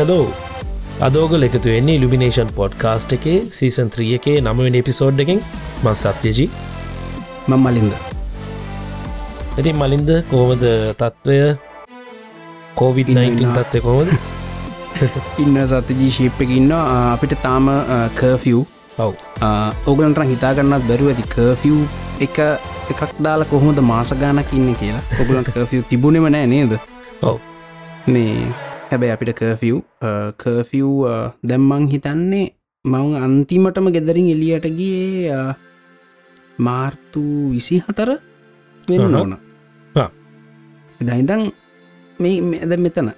Hello අදෝගල එකතු වෙන්නේ ඉල්ිනේෂන් podcast එකේ සීසන් 3 එකේ නමවෙන එපිසෝඩ් එකෙන්. මං සත්‍යජී. මං මලින්ද. ඇති මලින්ද කෝමද තත්ත්වය 19 තත්වය කොමද ඉන්න සතජී ශිප් එක ඉන්න අපිට තාම කර්ෆියව් ඔව්. ඕගලන්ට හිතාගන්නත් බැරුව ඇති කර්ෆියව් එක එකක් දාලා කොහොමද මාසගානක් ඉන්න කියලා. ඔගලන්ට කර්ෆියව් තිබුණෙම නෑ නේද? ඔව්. මේ හැබැයි අපිට කර්ෆියව් කර්ෆියව් දැම්මං හිතන්නේ මං අන්තිමටම ගෙදරින් එලියට ගියේ මාර්තු විසි හතර වෙන අහහ. ඕන ආ. දයිදං මේ ඇද මෙතන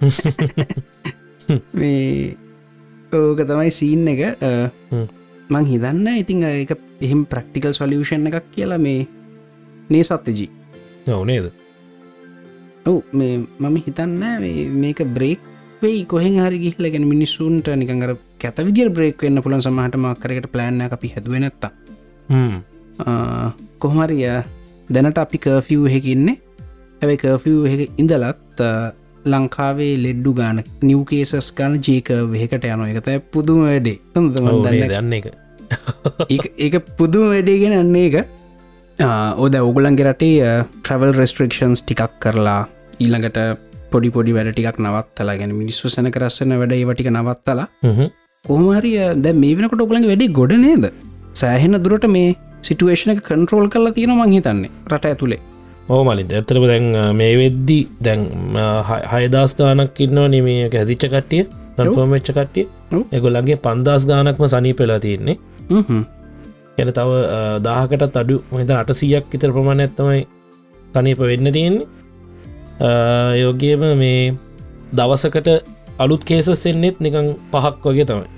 මේ ඕක තමයි සීන් එක. මං හිතන්න ඉතිං එක එහෙම ප්‍රක්ටිකල් සොලියෂන් එකක් කියලා මේ නේ සත්්‍යජී ඔවනේද ඔව් මේ මම හිතන්න මේක බ්‍රේක් වෙයි කොහෙන් හරි ගිහිල ගැන මිනිස්සුන්ට නිකඟර කැත විදිර බ්‍රේක් වෙන්න පුලන් සමහට මක්කරකට ප්ලෑන්න අපි හැදුවනත්තා කොහමරිය දැනට අපි කර්ෆිව් හෙකින්නේ ඇැයි කර්ෆිව් ඉඳලත් ලංකාවේ ලෙඩ්ඩු ගාන නිවකේසස් ගාන ජේක වහෙකට යන එකත පුදුම වැඩේ. දන්න එක ඒක. පුදුම වැඩේගෙන අන්නේ එක ඕද ඔගුලන්ගේ රටේ ට්‍රවල් රෙස්ට්‍රක්ෂන්ස් ටිකක් කරලා ඊළඟට පොඩි පොඩි වැඩ ටිකක් නවත්තලා ගැන මිනිස්සු සැන කරස්සන වැඩ ඒවටික නවත්තලා හ්ම්. කොහමරිය දැ මේ වෙනකොට ඔගලන් වැඩි ගොඩ නේද? සෑහෙන දුරට මේ සිටුවේෂන කන්ට්‍රෝල් කරලා තියෙන මං හිතන්නේ රට ඇතුළේ ඕ මලින්. ඇතරම දැන් මේ වෙද්දි දැන් හයදස් ගානක් ඉන්නවා නිමක හැදිච්ච කට්ටිය කන්ෆෝර්ම් වෙච්ච කට්ටිය. එකොල්ලගේ පන්දස් ගානක්ම සනී පෙලා තියෙන්නේ. එන තව දාහකටත් අඩු මහිත අට සීයක් ඉතර ප්‍රමාණ ඇත්තමයි තනීප වෙන්න තියෙන්නේ යෝගේම මේ දවසකට අලුත් කේසස් එන්නෙත් නිකං පහක් වගේ තමයි.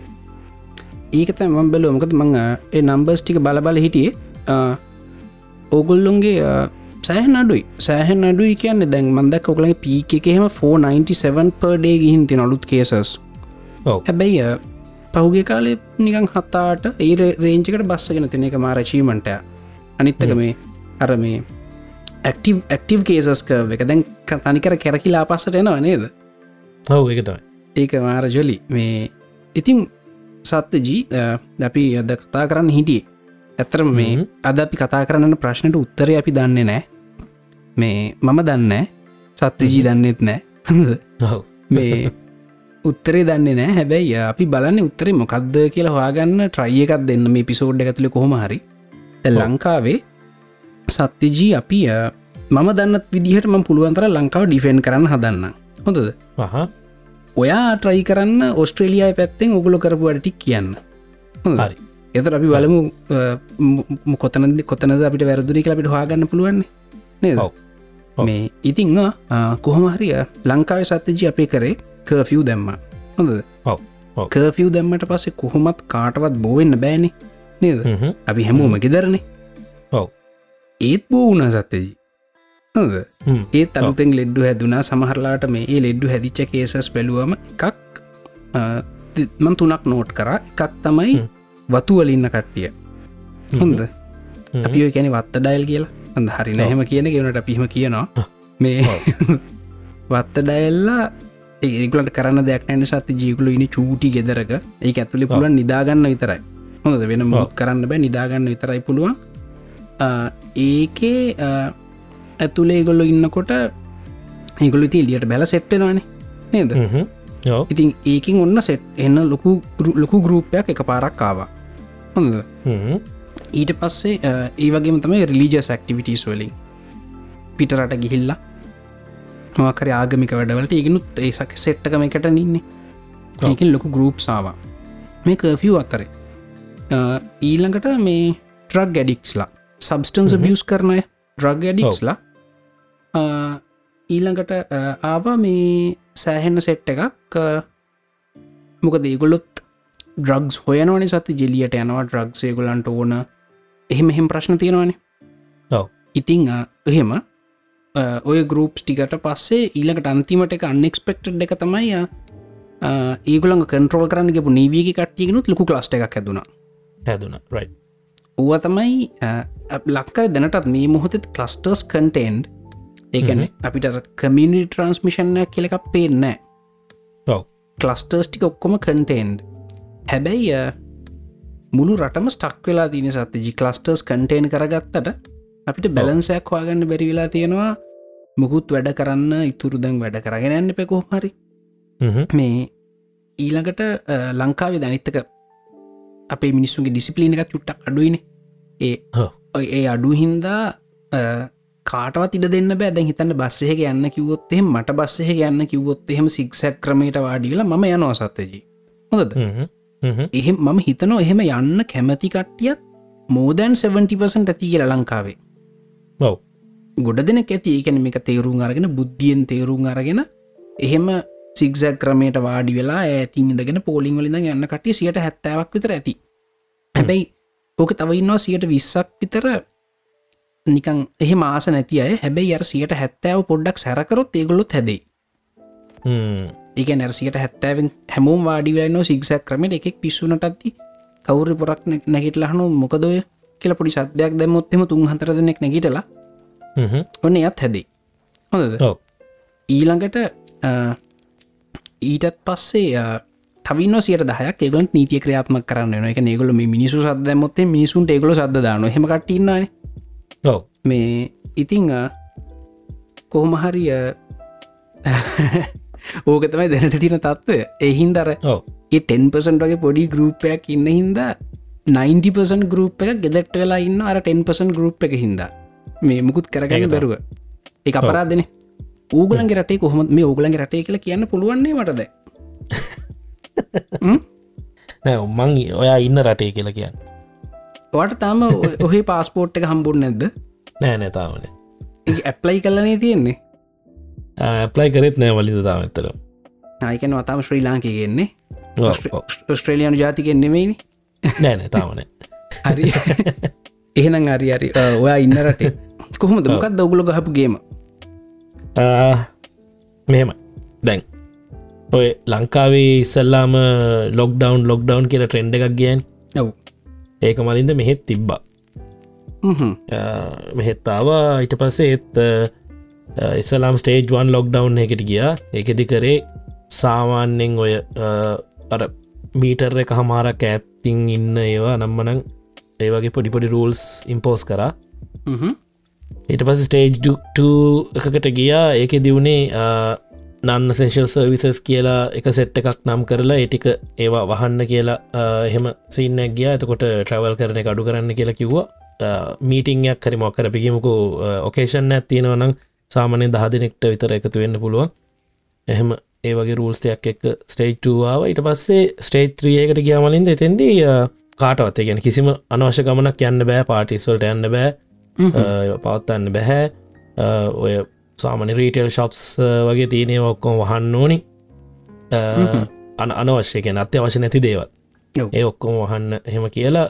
ඒකත ම බැලෝ මොකද මං ඒ නම්බර්ස් ටික බලබල හිටියේ. ඕගොල්ලොන්ගේ සෑහන අඩුයි. සෑහන් අඩුයි කියන්න දැන් මන්දක් ඔකලගේ පීක එකහෙම 497 පර්ඩේ ගිහින් තින අලුත් කේසස් හැබැයි පහුගේ කාලේ නිකං හත්තාට ඒ රේංචකට බස්සගෙන තින එක මාරචීමට අනිත්තක මේ අර මේ ඇක්ටව ඇක්ටව කේසස් කව එක. දැන් තනිකර කැරකිලා පස්සට එනවා නේද? ඔව් එක තමයි. ඒක මාර ජොලි. මේ ඉතින් සත්්‍යජී අපි අද කතා කරන්න හිටියේ. ඇතරම මේ. අද අපි කතා කරන්න ප්‍රශ්නයට උත්තරය අපි දන්නේ නෑ මේ මම දන්න සත්්‍යජී දන්නෙත් නෑ මේ උත්තරේ දන්නේ නෑ හැබැයි අපි බලන්න උත්තරේ මොකක්ද කියලා හවාගන්න ට්‍රයි එකක් දෙන්න. මේ පිසෝඩ් ඇතුළ කොහොම හරි. ලංකාවේ සත්‍යජී අපි මම දන්නත් විදිහට ම පුළුවන්තර ලංකාව ඩිෆෙන්න් කරන්න හදන්න හොඳද? ඔයා ට්‍රයි කරන්න ඔස්ට්‍රේලියයා පැත්තෙන් ඔගුලො කරපුුවට කියන්න? හරි. එතර අපි බලමු කොතනද කොතනද අපිට වැරදුරි කියලා අපිට හාගන්න පුළුවන් නේද. මේ ඉතිං කොහොමහරිය ලංකාව සත්‍යජි අපේ කරේ කර්ෆියව් දැම්ම. හොඳද. කර්ෆියව් දැම්මට පස්සේ කොහොමත් කාටවත් බෝවෙන්න බෑනි. නේද. අපි හැමෝම ගෙදරනේ ඒත් බෝ වුණ සත්‍යජී. හොද හ්ම්. ඒත් අලුතෙන් ලෙඩ්ඩු හැදුනා. සමහරලාට මේ ඒ ලෙඩ්ඩු හැදිච්ච කේසස් බැලුවම එකක් මන් තුනක් නෝට් කර. එකක් තමයි. වතුවලින්න කට්ටිය. හොඳ. අපි කැනෙ වත්ත ඩයිල් කියලා. හඳ හරි නැහෙම කියන ගෙනට පිහිම කියනවා. මේ වත්ත ඩයිල්ලා ඒගලට කරන්න දෙයක් නැන සත්ති ජීකුල ඉනි චූටි ගෙදරක ඒ ඇතුලි පුළුවන් නිදාගන්න විතරයි. හොඳ වෙන මොත් කරන්න බෑ. නිදාගන්න විතරයි පුළුවන් ඒකේ ඇතුලේ ගොල්ලො ඉන්නකොට ඒගොලු ති එලියට බැල සෙට්ටෙනවානේ නේද? ඉතින් ඒකින් ඔන්න සෙට් එන්න ලොකු ලොකු ගරුප්පයක් එක පාරක් කාවා හොඳ. ඊට පස්සේ ඒ වගේම තමයි රිලිජස් ඇක්ටිවිටස් වලින්. පිටරට ගිහිල්ලා මකර ආගමික වැඩවලට ඒගනුත් ඒසක් සෙට්ටකම එකට නින්නේ ඒකින් ලොකු ගරුප් සාවා මේ කර්ෆිය් අතරේ. ඊළඟට මේ ට්‍රක් ගැඩික්ස්ලා සබස්ටන්ස බියස් කරනය ඩ්‍රග් ඇඩික්ස්ලා ඊළඟට ආවා මේ සෑහෙන්න සෙට් එකක් මොක දේගොලොත් ඩ්‍රග්ස් හොයනවනි සති ජෙලියට යනවා ඩ්‍රග්සේගොලන්ට ඕන. එහෙම එහෙම ප්‍රශ්න තියෙනවානේ. ඉතිං එහෙම ඔය ගරුප්ස් ටිකට පස්සේ ඊළඟට අන්තිමට එක අන්නෙක්ස්පෙක්ට් එක තමයි ඒගුලන් කන්ට්‍රෝල් කරන්න ගෙපු නීවී කට්ටියගෙනුත් ලොකු ලාස්ට එකක් හැදුණා හැදුන. රයි ඌව තමයි ලක්කයි දැනටත් මේ මොහොතත් කලස්ටර්ස් කන්ටෙන්ඩ් ඒගැන අපිට කමිනි ට්‍රන්ස්මිෂන්ය කියලකක් පේනෑ ඔව. කලස්ටර්ස්ටික ඔක්කොම කන්ටෙන්ඩ් හැබැයි මුළු රටම ස්ටක් වෙලා තින සත්ති ජි කලස්ටර්ස් කන්ටේන් කරගත්තට අපිට බැලන්සයක් වාගන්න බැරි වෙලා තියෙනවා. මුකුත් වැඩ කරන්න ඉතුරු දැන් වැඩ කරගෙන යන්න පෙකෝ හරි. මේ ඊළඟට ලංකාවේ දැනිත්තක අපේ මිනිස්සුන්ගේ ඩිසිපලින එක චුට්ටක් අඩුයින. ඒ ඒ අඩු හින්දා කාටවත් ඉඩ දෙන්න බෑ. දැන් හිතන්න බස්සෙහ යන්න කිවොත්තේ මට බස්සෙහ යන්න කිවොත් එහෙම සික්සැක් ක්‍රමයට වාඩිවෙලා ම යනවා සත්තජී හොඳද? එහෙම මම හිතනෝ එහෙම යන්න කැමති කට්ටියත් මෝදැන් 70% ඇති කියල ලංකාවේ. බව් ගොඩ දෙන ඇති. ඒකන මේක තේරුම් අරගෙන බුද්ධියෙන් තේරුම් අරගෙන එහෙම සික්සක් ක්‍රමයට වාඩි වෙලා ඇතින් ඉදගෙන පෝලිං වලින් යන්න කටිය සියට හැත්තාවක් විතර ඇති. හැබැයි ඕක තවඉන්නවා සියට විස්සක් විතර. නිකං එහ මාස නැති අය. හැබැයි අර සියට හැත්තාව පොඩ්ඩක් සැරකරොත් ඒගොලොත් හැදේ ඒක නැරසියට හැත්තෑවෙන් හැමෝම් වාඩිවෙලන්න සික්සක් ක්‍රමට එකෙක් පිස්සුනට ඇති කවුර පොරක් නැගිටලහනු මොකදොය කියල පොඩි සද්‍යයක් දැමොත්තෙම තුන් හතර දෙනෙක් නැගිටලා ඔන්න යත් හැදේ හොඳද? ඊළඟට ඊටත් පස්සේ තවින සියට දහයක්. ඒගලට නීතිය ක්‍රියාත්ම කරන්න එක ඒගොල මේ මිනිසු සද මොත්තේ මිනිසුන්ට ඒගොල සද දාන හෙම කටඉන්නන ඔව. මේ ඉතිං කොහොම හරිය ඕක තමයි දැනට තින තත්ත්වය එහින්දර ඔව. ටෙන්පසන්ට වගේ පොඩි ගරුප්පයක් ඉන්න හින්ද 90පසන් ගරුප් එක ගෙදට වෙලා ඉන්න අර 10පසන් ගරුප් එක හින්දා. මේ මුකුත් කරගන්න බැරුව. එක අපරාධන ඌගලන්ගේ රටේ කොහොම මේ ඕගලන්ගේ රටේ කියලා කියන්න පුළුවන්නේ මටද නෑ උමං ඔයා ඉන්න රටේ කියලා කියන්න. වට තාම ඔහේ පාස්පෝට් එක හම්බුන් නැද්ද? නෑ නෑතාවන ඇප්ලයි කලනේ තියෙන්නේ? ඇප්ලයි කරෙත් නෑ වලිත තාමත්තර නායකන වතාම ශ්‍රී ලාංකය ගෙන්නේ ස්ට්‍රේලියනු ජාතිකෙන් නෙමයිනි. නෑ නෑතාවන හරි. එහෙනම් අරි අරි ඔයා ඉන්න රටේ. කොහොමද? මොකක් දවගුල ගහපු ගේම මෙහෙම දැන් ඔය ලංකාවේ ඉස්සල්ලාම ලොක්ඩවන් ලොක්ඩවන් කියල ට්‍රෙන්ඩ එකක් ගියන්. ඔව්. ඒක මලින්ද මෙහෙත් තිබ්බා. මෙහෙත්තාව ඊට පස්සේ ඒත් ඉස්සලාම් ස්ටේජ් වන් ලොක්ඩවන් එකට ගියා. එකදි කරේ සාමාන්‍යෙන් ඔය අර මීටර් එක හමාරක් ඇත්තිං ඉන්න ඒවා නම්මනං ඒ වගේ පොඩිපොඩි රූල්ස් ඉම්පෝස් කරා. ඊට පස ස්ටේජ් එකකට ගියා. ඒක දියුණේ නන්න සේශල් සර්විසස් කියලා එක සෙට් එකක් නම් කරලා ඒටික ඒවා වහන්න කියලා එහෙම සින්නක් ගිය. එතකොට ට්‍රවල් කරන එක අඩු කරන්න කියලා කිව්වා. මීටිංයක් හරි මොක්කර පිගිමුකු ඔකේෂන් ඇත්තියෙනවනම් සාමනය දහදිනෙක්ට විතර එකතු වෙන්න පුළුවන්. එහෙම ඒ වගේ රූල්ස්ටයක් එක් ස්ටේට්වාව ඊට පස්සේ ස්ටේට් ත්‍රියකට ගියාමලින්ද එතෙන්දී කාටවත්. ගැන කිසිම අනවශ්‍ය ගමනක් යන්න බෑ පාටිස්වල්ට යන්න බෑ. පවත්තන්න බැහැ ඔය සාමනි රීටල් ශොප්ස් වගේ තියනේ ඔක්කොම වහන්න ඕනි. අන අනවශ්‍ය කියෙන අත්‍යවශ්‍ය නැති දේවල්. ඒ ඔක්කොම වහන්න එහෙම කියලා.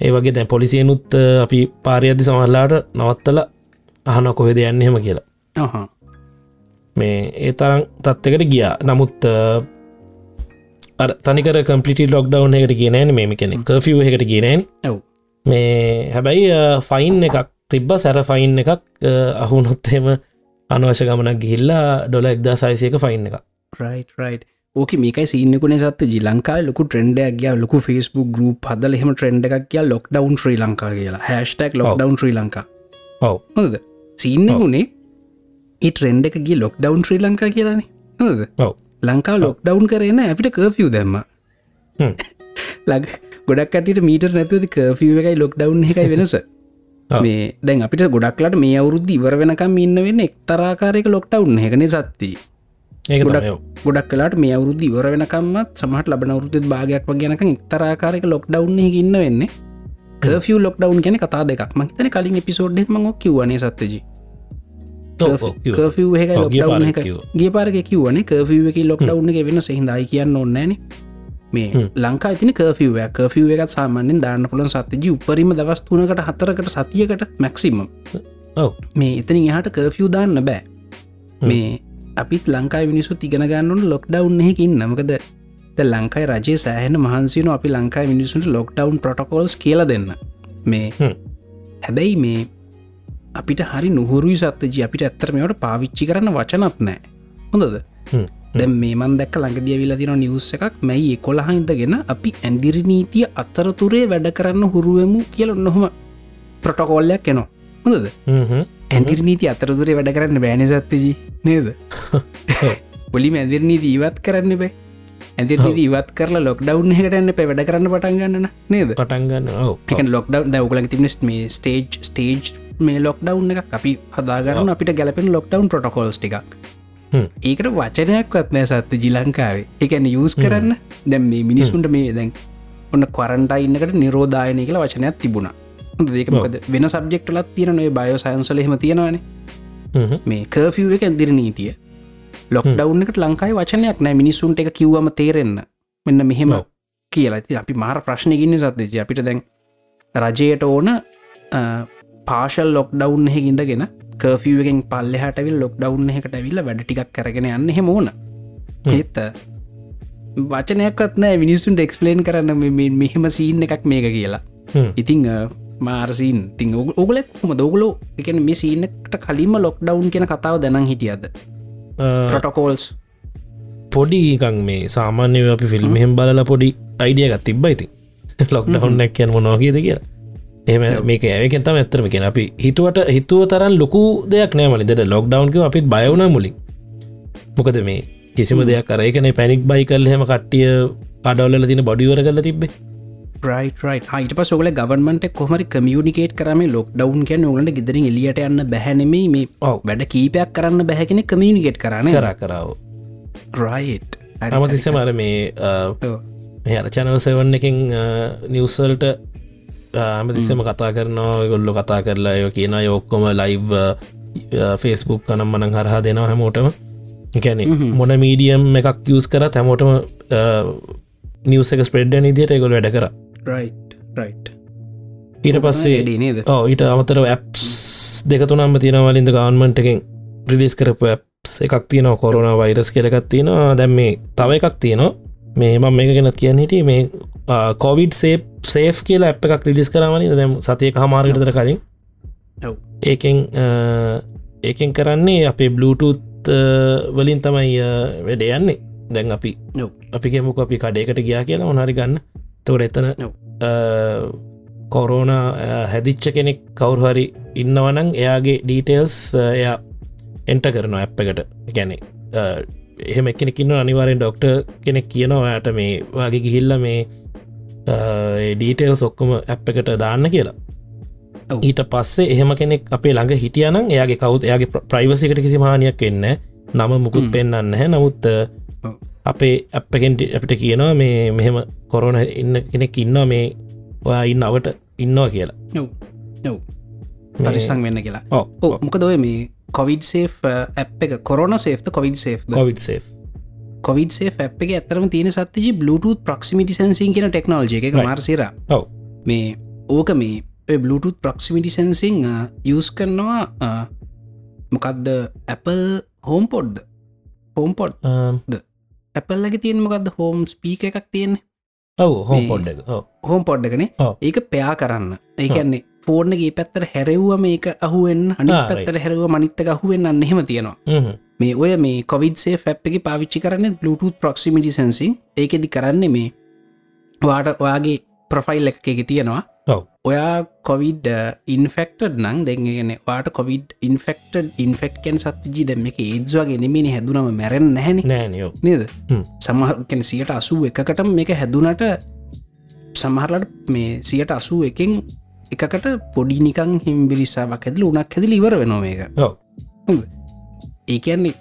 ඒ වගේ දැන් පොලිසියනුත් අපි පාරයද්දි සමහල්ලාට නවත්තල අහන කොහෙද යන්න එහෙම කියලා. මේ ඒ තරම් තත්වකට ගියා. නමුත් අ තනිකර කම්පිටි ලොක්ඩවන් එකට කියනෑන මේම කෙනෙ කෆිව් එකට කියනෑන. මේ හැබැයි ෆයින් එකක් තිබ්බ සැර ෆයින් එකක් අහුනොත්තෙම අනවශ ගමනක් ගිහිල්ලා ඩොල එක්දා සයිසයක ෆයින් එක රයිට් රයිට් ඕක මේකයි සින්නකුණ සත් ජි ලංකායි ලොකු ට්‍රෙන්ඩයක් ගිය. ලොකු ෆස්බුක් ගරුප් හදල එහම ට්‍රෙන්ඩ එකක් කිය ලොක්ඩවන් ශ්‍රී ලංකා කියලා. Hashtag lockdown Sri Lanka. ඔව. හොද සින්නකුණේ ඒ ට්‍රෙන්ඩ එක ගිය ලොක්ඩවන් ශ්‍රී ලංකා කියලානේ. හොද ඔව. ලංකා ලොක්ඩවන් කරන්න අපිට කර්ෆිය් දැම්ම. හ්ම්. ලග ගොඩක් කටට මීට නැතුවද කර්ෆිව් එකයි ලොක්ඩවන් එකයි වෙනස. මේ දැන් අපිට ගොඩක්ලට මේ අවුරුද්ධ ඉවර වෙනකම් ඉන්න වෙන්න එක්තරාකාරයක ලොක්ටවුන් එකන සත්තිී ඒක ගොඩක්. ගොඩක් කලාට මේ අවුරුද්ධ ඉවර වෙනකම්මත් සමහට ලබන අවුරුද්ධ භාගයක් වගේනක එක්තරාකාරක ලොක්ඩවුන් ඉන්න වෙන්නේ. කර්ෆිය ලොක්ඩවුන් ගැන කතා දෙක් මහිතන කලින් එපිසෝඩ් ම කිව්වනේ සත්තජී ඔව්, ගිය පාරක කිව්වන කර්ෆව් එක ලොක්ඩව් එක වෙන සහිදයි කියන්න ඔන්නෑන මේ ලංකා තින කර්ෆව් කර්ෆව් එකත් සාමාන්‍යෙන් දාන්න පුළන් සත්‍යජී උපරිම දවස් තුනකට හතරකට සතියකට මැක්සිම මේ එතනින් එහට කර්ෆව් දාන්න බෑ. මේ අපිත් ලංකායි මිනිස්සු තිගෙන ගන්නට ලොක්ඩව් එහෙකින් නමකද ලංකායි රජය සෑහන මහන්සින අපි ලංකායි මිනිසුන්ට ලොක්ඩවන්් පොටකොල්ස් කියල දෙන්න. මේ. හැබැයි මේ අපිට හරි නුහුරුයි සත්්‍යජී. අපිට ඇත්තරමට පාවිච්චි කරන්න වචනත් නෑ. හොඳද දැ මේමන් දැක් ළඟදිය විලා තින නිවස් එකක්. මැයි කොළහහින්දගෙන අපි ඇන්දිරි නීතිය අත්තරතුරේ වැඩ කරන්න හුරුවමු කියල නොහොම ප්‍රොටකෝල්ලයක් එනවා. හොඳද? ඇන්දිරි නීති අතරතුරේ වැඩ කරන්න බෑන සත්තජී නේද? පොලි මැදිර නීති ඉවත් කරන්න බෑ ඇදිර ඉවත් කරලා ලොක්ඩව් එකටන්න පැ වැඩ කරන්න පටන් ගන්න නේද? පටන්ගන්න ඔව එක ලොක්ඩව් දවගල තිබන මේ ස්ටේජ් ස්ටේජ් මේ ලොක්ඩව් එක අපි හදාගරන්න අපිට ගැලපෙන ලොක්ඩව් පොටකොල්ස් ටික් ඒකට වචනයක්වත් නෑ සත්ත ජිලංකාවේ එකන යස් කරන්න. දැම් මේ මිනිස්සුන්ට මේ දැන් ඔන්න කොරන්ටයින්නකට නිරෝධායනය කියලා වචනයක් තිබුණා. හොඳ දෙකමකද වෙන සබ්ෙක්ටලත් තියෙන ඔය බයෝ සයින්සලහෙම තියෙනවානේ. මේ කර්ෆව් එක ඇදිර නීතිය. ලොක්ඩව් එකට ලංකායි වචනයක් නෑ. මිනිස්සුන්ට එක කිව්වම තේරෙන්න. මෙන්න මෙහෙම. කියලා. ති අපි මාර ප්‍රශ්නයගන්න සත්දජ අපිට දැන් රජයට ඕන පාශල් ලොක්ඩව් එහෙකින්දගෙන කර්ෆියගෙන් පල්ලෙහටවිල් ලොක්ඩව් එකට ඇවිල්ල වැඩ ටිකක් කරගෙන යන්න හෙම. ඕන ඒත් වචනයක්ත් නෑ මිනිස්සුන්ට එක්ස්පලේන් කරන්න මෙහෙම සීන් එකක් මේක කියලා. ඉතිං මාර්සිීන් තිං ඔගලෙක් හොම දෝගලෝ එකන මේ සීනකට කලින්ම ලොක්ඩවන්් කියෙන කතාව දැනන් හිටියද? ප්‍රොටකෝල්ස් පොඩිකං මේ සාමාන්‍ය අපි ෆිල්ම්හෙම් බලල පොඩි අයිඩියගත් තිබ්බයිති ලොක්ඩහොන්නක් කියන මොනවාගේද කියලා එම මේක ඇවකෙන් තම ඇත්තරම කියෙන අපි හිතුවට හිතුව තරන් ලොකු දෙයක් නෑමලිදට ලොක්ඩවන්ක අපිත් බයවුණ මුලින්. මොකද මේ කිසිම දෙයක් කරයකන පැනික් බයි කල් හෙම කට්ටිය අඩවල්ල තින බොඩිවර කරල තිබේ හයිට පස් ඔගල ගවන්මට කොමරි කමියනිකේට කරම ලොක් ඩවන් කියන ඔලට ගෙදරින් එලියට යන්න බැහැනෙමේ මේ. වැඩ කීපයක් කරන්න බැහැකෙන කමියනිකේට් කරන්න කර කරාව රයිට් අමතිස්සම අර මේ මෙහර චැනල් සෙවන්න එකින් නිවසල්ට අමතිස්සම කතා කරනවා ගොල්ලො කතා කරලා යෝ කියන යොක්කොම ලයිව් ෆෙස්බුක් කනම් මනං හරහා දෙනවා හැමෝටම. එකැනෙ මොන මීඩියම් එකක් යස් කර හැමෝටම නිවස එක ස්පෙඩ්ඩ නිදියට ගොල් වැඩ කර. ඊට පස්සේ ඕ ඊට අමතර ඇප්ස් දෙකතුනම්ම තියෙනවලින්ද ගවන්මට එකෙන් ප්‍රිලිස් කරපු ඇප්ස් එකක් තියනව කොරුණ වෛරස් කෙලකත් තියෙනවා. දැම් මේ තව එකක් තියෙනවා. මේ මම මේක ගෙනත් කියන්න හිට මේ කොවිඩ් සේප් සේෆ් කියලා ඇප් එකක් ලිස් කරමනි දැම් සතිය හමාර්ගටතර කලින්. ඒකෙන් ඒකෙන් කරන්නේ අපේ බ්ලුටත් වලින් තමයි වැඩ යන්නේ දැන් අපි. අපි කෙමුක අපි කඩේකට ගියා කියලා ඔනහරි ගන්න තොට එතන. කොරෝන හැදිච්ච කෙනෙක් කවුරු හරි ඉන්නවනං එයාගේ ඩීටේල්ස් එයා එන්ට කරන ඇප් එකට ගැනෙ එහෙම එකෙනෙකින්න අනිවාරෙන් ඩොක්ට කෙනෙක් කියනවා යට මේ වගේ ගිහිල්ල මේ ඩීටේල් සොක්කොම ඇප් එකට දාන්න කියලා. ඊට පස්සේ එහෙම කෙනෙක් අපේ ළඟ හිටියනම් එයාගේ කවුත් එයාගේ ප්‍රයිවසිකට කිසි මානයක් එන්න නම මුකුත්. පෙන්න්න හැ නමුත්. අපේ අපගෙන් අපිට කියනවා මේ මෙහෙම කොරෝන ඉන්න කෙනෙක් ඉන්නවා මේ ඔයා ඉන්න අවට ඉන්නවා කියලා. පරිසං වෙන්න කියලා. ඕ ඕ මොක දොය මේ කොවිඩ් සේ් ඇ් එක කොරන සේෆ්ත covid safe covid safe covid safe app එක ඇතරම තියෙන සත්තිජි බලුට ප්‍රක්සිමිටි සැන්සින් කියන ටෙක්නෝජය එක. මාර්සිර මේ ඕක මේ බලුට ප්‍රක්සිමිටි සැන්සිං යස් කරනවා මොකක්ද Apple හෝම් පොඩ්ද හෝම්පොඩ් ඇපල්ලගේ තියෙන මොකක්ද හෝම් ස්පීක එකක් තියෙන ඔව හෝම් මේ- පොඩ්ඩ හෝම් පොඩ්ඩගනේ. ඒක පයා කරන්න. ඒකන්නේ ෆෝර්නගේ පැත්තර හැරව්ව මේක අහුවෙන් අනි. පැත්තර හැරව මනිත්තක අහුවෙන් අන්න එහෙම තියෙනවා මේ ඔය මේ කොවිඩ්සේ ෆැප් එක පාවිච්චි කරන්න බලුට ප්‍රක්සිමිටි සැන්සිං ඒකෙදි කරන්න මේ වාට ඔයාගේ ප්‍රොෆයිල් එක එක තියෙනවා. ඔයා කොවිඩ් ඉන්ෆෙක්ටඩ් නං දෙගෙන වාට කොවිඩ් ඉන්ෆෙක්ටඩ් ඉන්ෆෙක්කන් සත්ජී දැම එක ඒත්වාගේ නෙමිනි හැදුනම මැරෙන් නැහැනි. නෑනයෝ නේද. සමහකැන සියට අසූ එකකට මේක හැදුනට සමහරලට මේ සියට අසූ එකෙන් එකකට පොඩි නිකං හිම්බිරිස්සාාවක් ඇදල උනක් හැදිලි ඉවර වෙනවා මේක ඒකන්නේ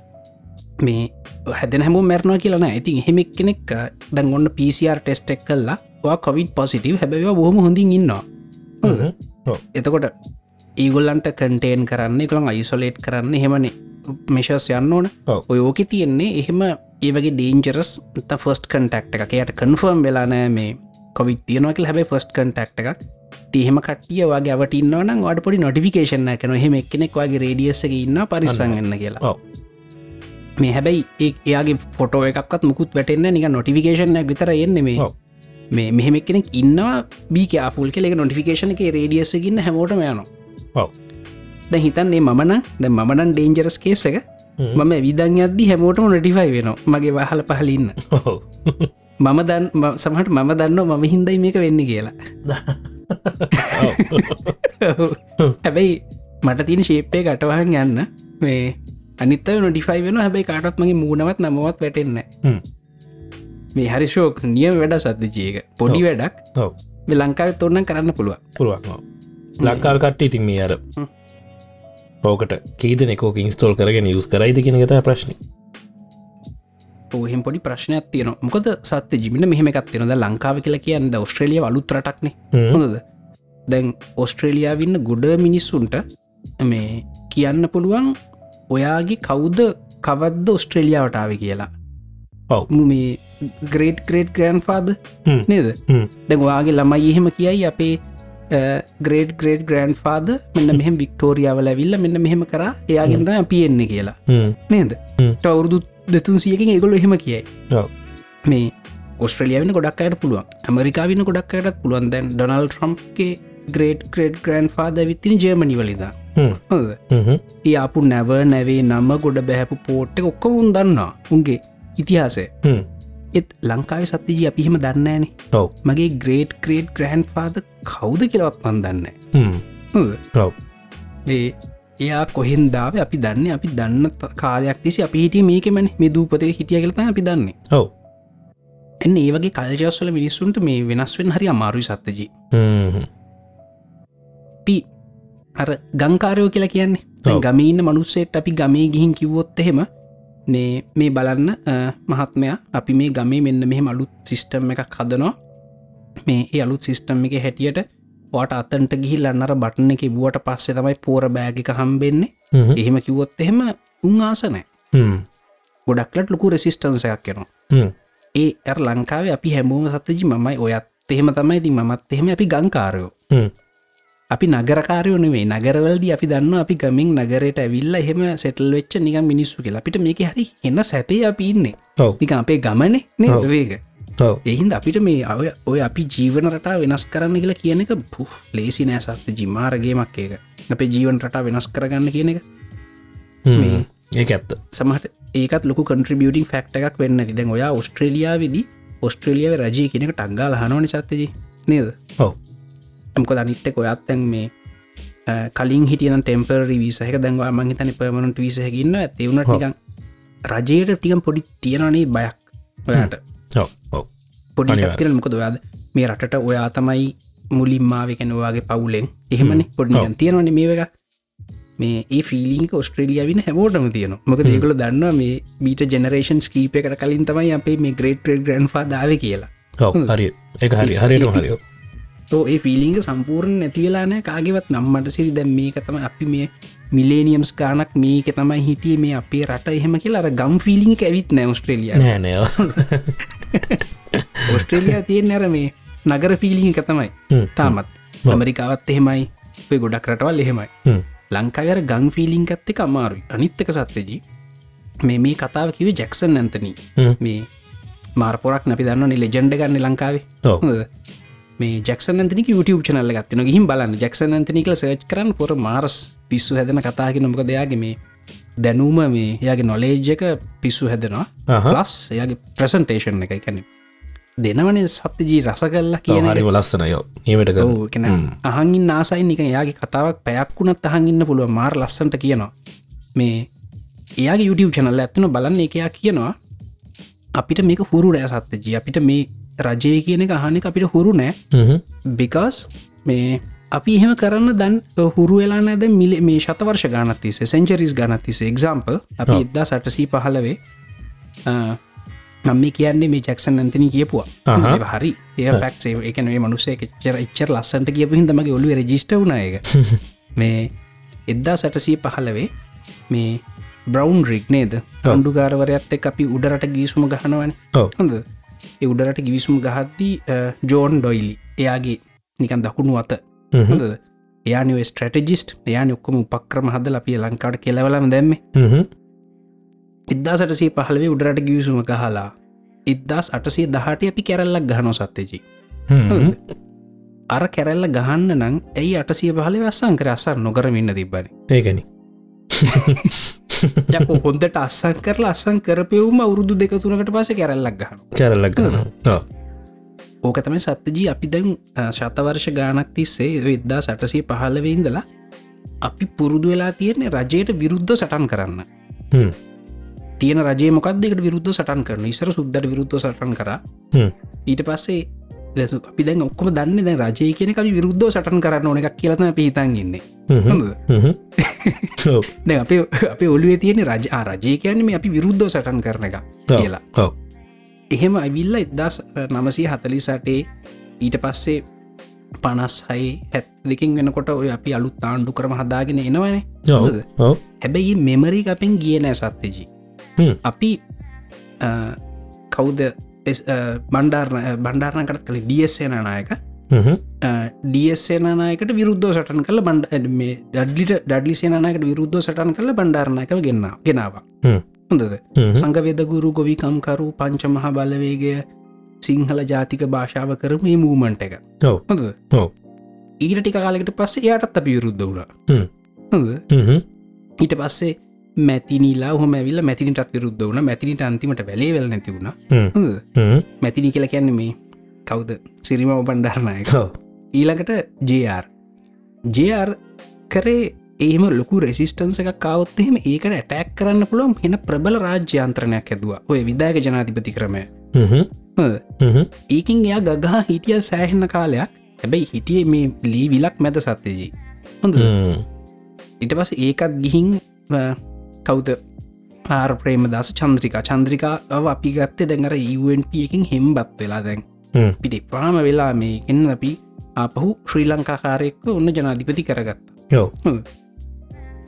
මේ හැදන හැම මැරණවා කියලන ඇතින් එහෙමක් කෙනෙක් දැන් ඔන්න PCR ටෙස්ට එක් කල්ලා කොවිඩ් පොසිටව හැබැව බොහම හොඳින් ඉන්නවා. එතකොට ඒගොල්ලන්ට කටේන් කරන්න එකළන් අයිසොලේට් කරන්න හෙමනේ මේශස් යන්න ඕන. ඔව්. ඔය ඕක තියෙන්නේ එහෙම ඒවගේ ඩේන්ජරස් ෆස්ට කටක්ට එකක. යට කන්ෆර්ම් වෙලානෑ මේ කොවිත් තියනවකල් හැබයි ෆස්ට කටක්ට එකක් තිහෙම කටිය වගේ අවටන්නවන වට පොඩි නොටිකේෂන කන හෙම එක්කෙනෙක් වගේ රේඩියස්සක ඉන්න පරිසංගන්න කියලා. මේ හැබැයි ඒ එයාගේ ෆොටෝ එකක්ත් මුකුත් වැටෙන්න්න නික නොටිෆිකේෂන විතර එන්න මේ. මේ මෙහෙම කෙනෙක් ඉන්නවා බීක ෆුල් කෙ නොටිෆිකේෂන එක රේඩියස්සකින්න හැමෝටම යනවා. ද හිතන්නේ මමන ද මනන් ඩේන්ජරස් කේස එක හ්ම්. මම විදන් අද්දි හැමෝටම නොටිෆයි වෙන මගේ වහල පහලඉන්න ඔව්. මම දන් සමහට මම දන්න මම හින්දයි මේක වෙන්න කියලා. හැබැයි මට තින් ශේප්පය කටවහන් යන්න මේ අනිත නොඩිෆයි වෙන හැබැයි කාටත් මගේ මූුණවත් නමවත් වැටෙන්න. මේ හරි ශෝක් නියම වැඩ සද්ධජයක පොඩි. වැඩක්. මේ ලංකාව තොන්න කරන්න පුළුව පුළුවන් ඔව්. ලංකාව කට්ට ඉතින් මේ අර. ඕකට කීද එකෝක ඉන්ස්තෝල් කරගෙන යුස් කරයිද කියෙනගත ප්‍රශ්න ඔහෙම පොඩි ප්‍රශ්නයක් තියන මොකද සත්‍ය ජිමින මෙහෙම එකක් තියෙනද ලංකාව කියලා කියන්න ඔස්ට්‍රලිය අලුත්‍රටක්නේ හොඳද? දැන් ඔස්ට්‍රේලියාවන්න ගොඩ මිනිස්සුන්ට මේ කියන්න පුළුවන් ඔයාගේ කවුද කවද්ද ඔස්ට්‍රේලියාවටාව කියලා. ඔව්. මු ග්‍රේට් ග්‍රේට් ග්‍රන්් හ්ම්. නේද? දැන් ඔයාගේ ළමයි එහෙම කියයි අපේ ග්‍රේඩ් ග්‍රේඩ් ග්‍රන්් ෆාද මෙන්න මෙහම වික්ටෝරියාවල ඇවිල්ල මෙන්න මෙහෙම කර. එයාගෙන්ද පියෙන්නේ කියලා. නේද? හ්ම්. දෙතුන් සියකින් ඒගොලු එහෙම කියයි. මේ ඔස්ට්‍රලියාවන ගොඩක් අයට පුළුවන්. ඇමරිකාවින ගොඩක් අයටත් පුළුවන්. දැන් ඩොනල් ට්‍රම්ගේ ග්‍රේට් ග්‍රේඩ් ග්‍රන්් ෆාද විත්තින ජර්මනි වලිද ඒ අපපු නැව නැවේ නම ගොඩ බැහැපු පෝට්ට ඔක්කො උන් දන්නා උන්ගේ ඉතිහාසය. එත් ලංකාව සත්තිජී අපිහෙම දන්නෑනේ ඔව්. මගේ ග්‍රේට් ග්‍රේට් ග්‍රහන්් ෆාද කවුද කියලවත් මන් දන්න ඒ එයා කොහෙන්දාව අපි දන්න? අපි දන්න කාලයක් තිසි අපි හිටිය මේකමන. මේ දූපතක හිටිය කලතා අපි දන්නේ. ඔව්. එන්න ඒවගේ කල්ජස්වල මිනිස්සුන්ට මේ වෙනස්වෙන් හරි අමාරුයි සත්තජී පි අර ගංකාරයෝ කියලා කියන්නේ. ගමීන්න මනුස්සේට අපි ගමේ ගිහින් කිව්වොත් එහෙම නේ මේ බලන්න මහත්මයා අපි මේ ගමේ මෙන්න මෙහෙම අලුත් සිිස්ටම් එකක් හදනවා. මේ ඒ අලුත් සිිස්ටම් එක හැටියට වාට අතන්ට ගිහිල් අන්නර බටන එක වුවට පස්සේ තමයි පෝර බෑගික හම්බෙන්නේ. එහෙම කිව්වොත් එහෙම උන් ආසනෑ ගොඩක්ලට ලොකු රෙසිස්ටන්සයක් කෙනවා ඒ ඇ ලංකාවේ අපි හැමෝම සත්තජි මමයි. ඔයත් එහෙම තමයි. ති මත් එහෙම අපි ගංකාරයෝ. අපි නගරකාරයෝ නෙවේ නගරවලද අපි දන්න අපි ගමින් නගරයට ඇවිල්ල එහෙම සෙටල් වෙච්ච නිකම් මිනිස්සු කියලා. අපිට මේක හරි එන්න සැපේ අපි ඉන්නේ. නික අපේ ගමනේ නේ ඔව්. වේග ඔව් එහින්ද අපිට මේ ඔය ඔය අපි ජීවන රටා වෙනස් කරන්න කියලා කියන එක පුහ් ලේසි නෑ සත්ත ජිමාරගේමක් ඒක. අපේ ජීවන රටා වෙනස් කරගන්න කියන එක. මේ- ඒක ඇත්ත. සමහට ඒකත් ලොක කන්ට්‍රිබියටින් ෆක්ට එකක් වෙන්න දැන් ඔයා ඔස්ට්‍රේලියාවේදී ඔස්ට්‍රේලියාව රජය කෙනෙක ටක්ගාල හනවනි සත්තජී නේද? ඔව්. ඇමකො අනිත්තක ඔයත්තැන් මේ කලින් හිටියන ටෙම්පරි විසහක දැන්වා මංහිතන පමණට විසහකින්න ඇතිවුණට නිකන් රජයට ටිකම් පොඩි තියෙනනේ බයක් ඔයාට පොඩි. තිර මොකද ඔයාද මේ රටට ඔයා තමයි මුලින්මාවකැන ඔයාගේ පවුලෙන් එහෙමන පොඩි ඔව්. තියෙනවන මේ එක මේ ඒ ෆිලික ඔස්ට්‍රේලියාවින හැමෝටම තියන මොක ඒකල දන්න මේ බීට ජෙනරේෂන් ස්කීපකට කලින් තමයි අපේ මේ ග්‍රේට ග්‍රන් දාව කියලා හරි එක හරි හරිෝ තෝ ඒ ෆිලිංග සම්පූර්ණ නැතිවෙලානෑ කාගෙවත් නම්මට සිරි දැම් මේක තම අපි මේ මිලේනියම්ස් ගානක් මේක තමයි හිටිය මේ අපේ රට එහෙම කියලා. අර ගම් ෆිලිං ඇවිත් නෑ ඔස්ට්‍රේලිය නෑ නෑ. ඔස්ට්‍රේලිය තියෙන් ඇර මේ නගර ෆිලිං එක තමයි. තාමත්. ඇමරිකාවත් එහෙමයි. ඔය ගොඩක් රටවල් එහෙමයි. හ්ම්. ලංකාවර ගං ෆිලිං ඇත්ත එක අමාරුයි. අනිත්තක සත්්‍යජී මේ මේ කතාව කිව ජැක්සන් ඇන්තනී. මේ මාර්පොරක් නැපි දන්න ලෙජෙන්ඩ ගන්න ලංකාවේ? මේ ජක්ෂන් ඇතික YouTube චනල්ල ගත්තින ගහිම් බලන්න. ජක්ෂන් ඇතිනිකල සර්ච් කරන්න පොර මාරස් පිස්සු හැදන කතාගෙන නොක දෙයාගේ මේ දැනුම මේ එයාගේ නොලේජ්ජක පිස්සු හැදෙනවා. ලස් එයාගේ ප්‍රසන්ටේෂන් එක. එකැන දෙනවනේ සත්‍යජී රස කල්ලා කියන ලස්සනයෝ. කර ඕ කෙන අහගින් නාසයි නික එයාගේ කතාවක් පැයක් වුණත් අහගන්න පුළුව මාර් ලස්සට කියනවා. මේ එයාගේ YouTube චනල්ල ඇත්තන බලන්න එකයා කියනවා. අපිට මේක හුරු නෑ සත්‍යජී. අපිට මේ රජය කියන එක අහනෙ අපිට හුරු නෑ. බිකස් මේ අපි එහෙම කරන්න දන් හුරු වෙලා නැද මිල මේ ශතවර්ෂ ගානත්තිසේ සෙන්චරිස් ගනත්තිස එක්සාම්පල් අපි. එද්දා සටසී පහලවේ නම් මේ කියන්නේ මේ ජක්සන් ඇතන කියපුවා. හරි ඒ ෆක්ේ එකනේ මනුසේ චර එච්චර ලස්සන්ට කියපු හිදමගේ ඔලු රජිස්ට වුණ එක මේ එද්දා සැටසී පහලවේ මේ බ්‍රවන්් රික් නේද? අන්ඩුගාරවරයත් එක් අපි උඩරට ගිවිසුම ගහනවන. හොඳ උඩරට ගිවිසුම් ගහද්දී ජෝන් ඩොයිලි එයාගේ නිකන් දකුණු අත. හ්ම්. හොඳ එයානිව ස්ට්‍රටජිස්ට් එයාන ඔක්කොම උපක්‍රම හද අපිය ලංකාට කෙලවලම දැම්ම. හ්ම්. එදදා සටසේ පහලවේ උඩරට ගිවිසුම ගහලා ඉදදාස් අටසේ දහට අපි කැරල්ලක් ගහනෝ සත්්‍යජී. හ්ම්. අර කැරැල්ල ගහන්න නම් ඇයි අටසිය පහල වස්සං කර? අසර නොකරමින්න තිබ්බන. ඒකැනි යක හොන්දට අස්සන් කරලා අස්සන් කරපයවුම අවුරුදු දෙක තුනකට පස කැරල්ලක් ගහන කැරල්ලක් ඕක තමයි සත්‍යජී අපි දැන් ශතවර්ෂ ගානක් තිස්සේ එදදා සටසය පහලවෙඉඳලා අපි පුරුදු වෙලා තියෙන්නේ රජයට විරුද්ධ සටන් කරන්න. තියෙන රජය මොකක්දකට විරුද්ධ සටන් කරන ඉසර සුද්දට විරුද්ධ සටන් කර. ඊට පස්සේ දැසු අපි දැන් ඔක්කොම දන්න දැ රජය කියන අපි විරුද්ධ සටන් කරන්න ඕන එකක් කියලන පිහිතන් ඉන්නේ. හොඳද? දැන් අපේ අපේ ඔලුවේ තියෙන රජ රජය කියන්නේ අපි විරුද්ධ සටන් කරන එක කියලා. එහෙම අවිල්ල එදදාස් නමසය හතලි සටේ ඊට පස්සේ පනස් හයි හැත් දෙකින් වෙනකොට ඔය අපි අලුත් තාණ්ඩු කරම හදාගෙන එනවනේ. හැබැයි මෙමරි අපෙන් ගිය නෑ සත්්‍යජී. අපි කවුද බණ්ඩාරණ බණ්ඩාරණකට කළ ඩියස්සේන නායක. ඩියස්සේනායකට විරුද්ධ සටන් කල බන්ඩ මේ ඩඩ්ලිට ඩඩලි සේනායකට විරුද්ධ සටන් කල බණ්ඩාරණයක ගෙන්න්න ගෙනවා. හොඳද හ්ම්. සංගවෙදගුරු ගොවිකම්කරු පංච මහ බලවේගය සිංහල ජාතික භාෂාව කරම මේ මූමන්ට එක හොඳ ඊට ටික කාලෙකට පස්සේ යාටත් අපි විරුද්ධ වුණ. හොඳ. ඊට පස්සේ මැතිනිලා හොම ඇවිල්ල මැතිනිටත් විරුද්ධ වුණ. මැතිනිට අන්තිමට වැලේ වෙල නැති වුණ. හ්ම්. හොඳ හ්ම්. මැතිනි කියල කියන්න මේ කවුද? සිරිමව බණ්ඩාරණයක ඔව්. ඊළඟට ජR ජR කරේ ඒම ලොකු රෙසිස්ටන්ස එකක් කවත් එහෙම ඒකට ඇටැක් කරන්න පුළුවන් හෙන ප්‍රබල රාජ්‍යන්ත්‍රණයක් ඇදවා ඔය විදාග ජනාධිපති ක්‍රමය. ඒකින් එයා ගගහා හිටිය සෑහෙන්න කාලයක්. හැබැයි හිටිය මේ ලී විලක් මැද සත්‍යජී. හොඳ. ඉට පස ඒකත් ගිහින් කවුද? ආර ප්‍රේම දස චන්ද්‍රිකා චන්ද්‍රිකාව අපි ගත්තේ දැඟර UNP එකින් හෙම්බත් වෙලා දැන්. පිටි පාම වෙලා මේ එන්න අපි අපහු ශ්‍රී ලංකාකාරයෙක්ව ඔන්න ජනාධිපති කරගත්ත. ඔව්.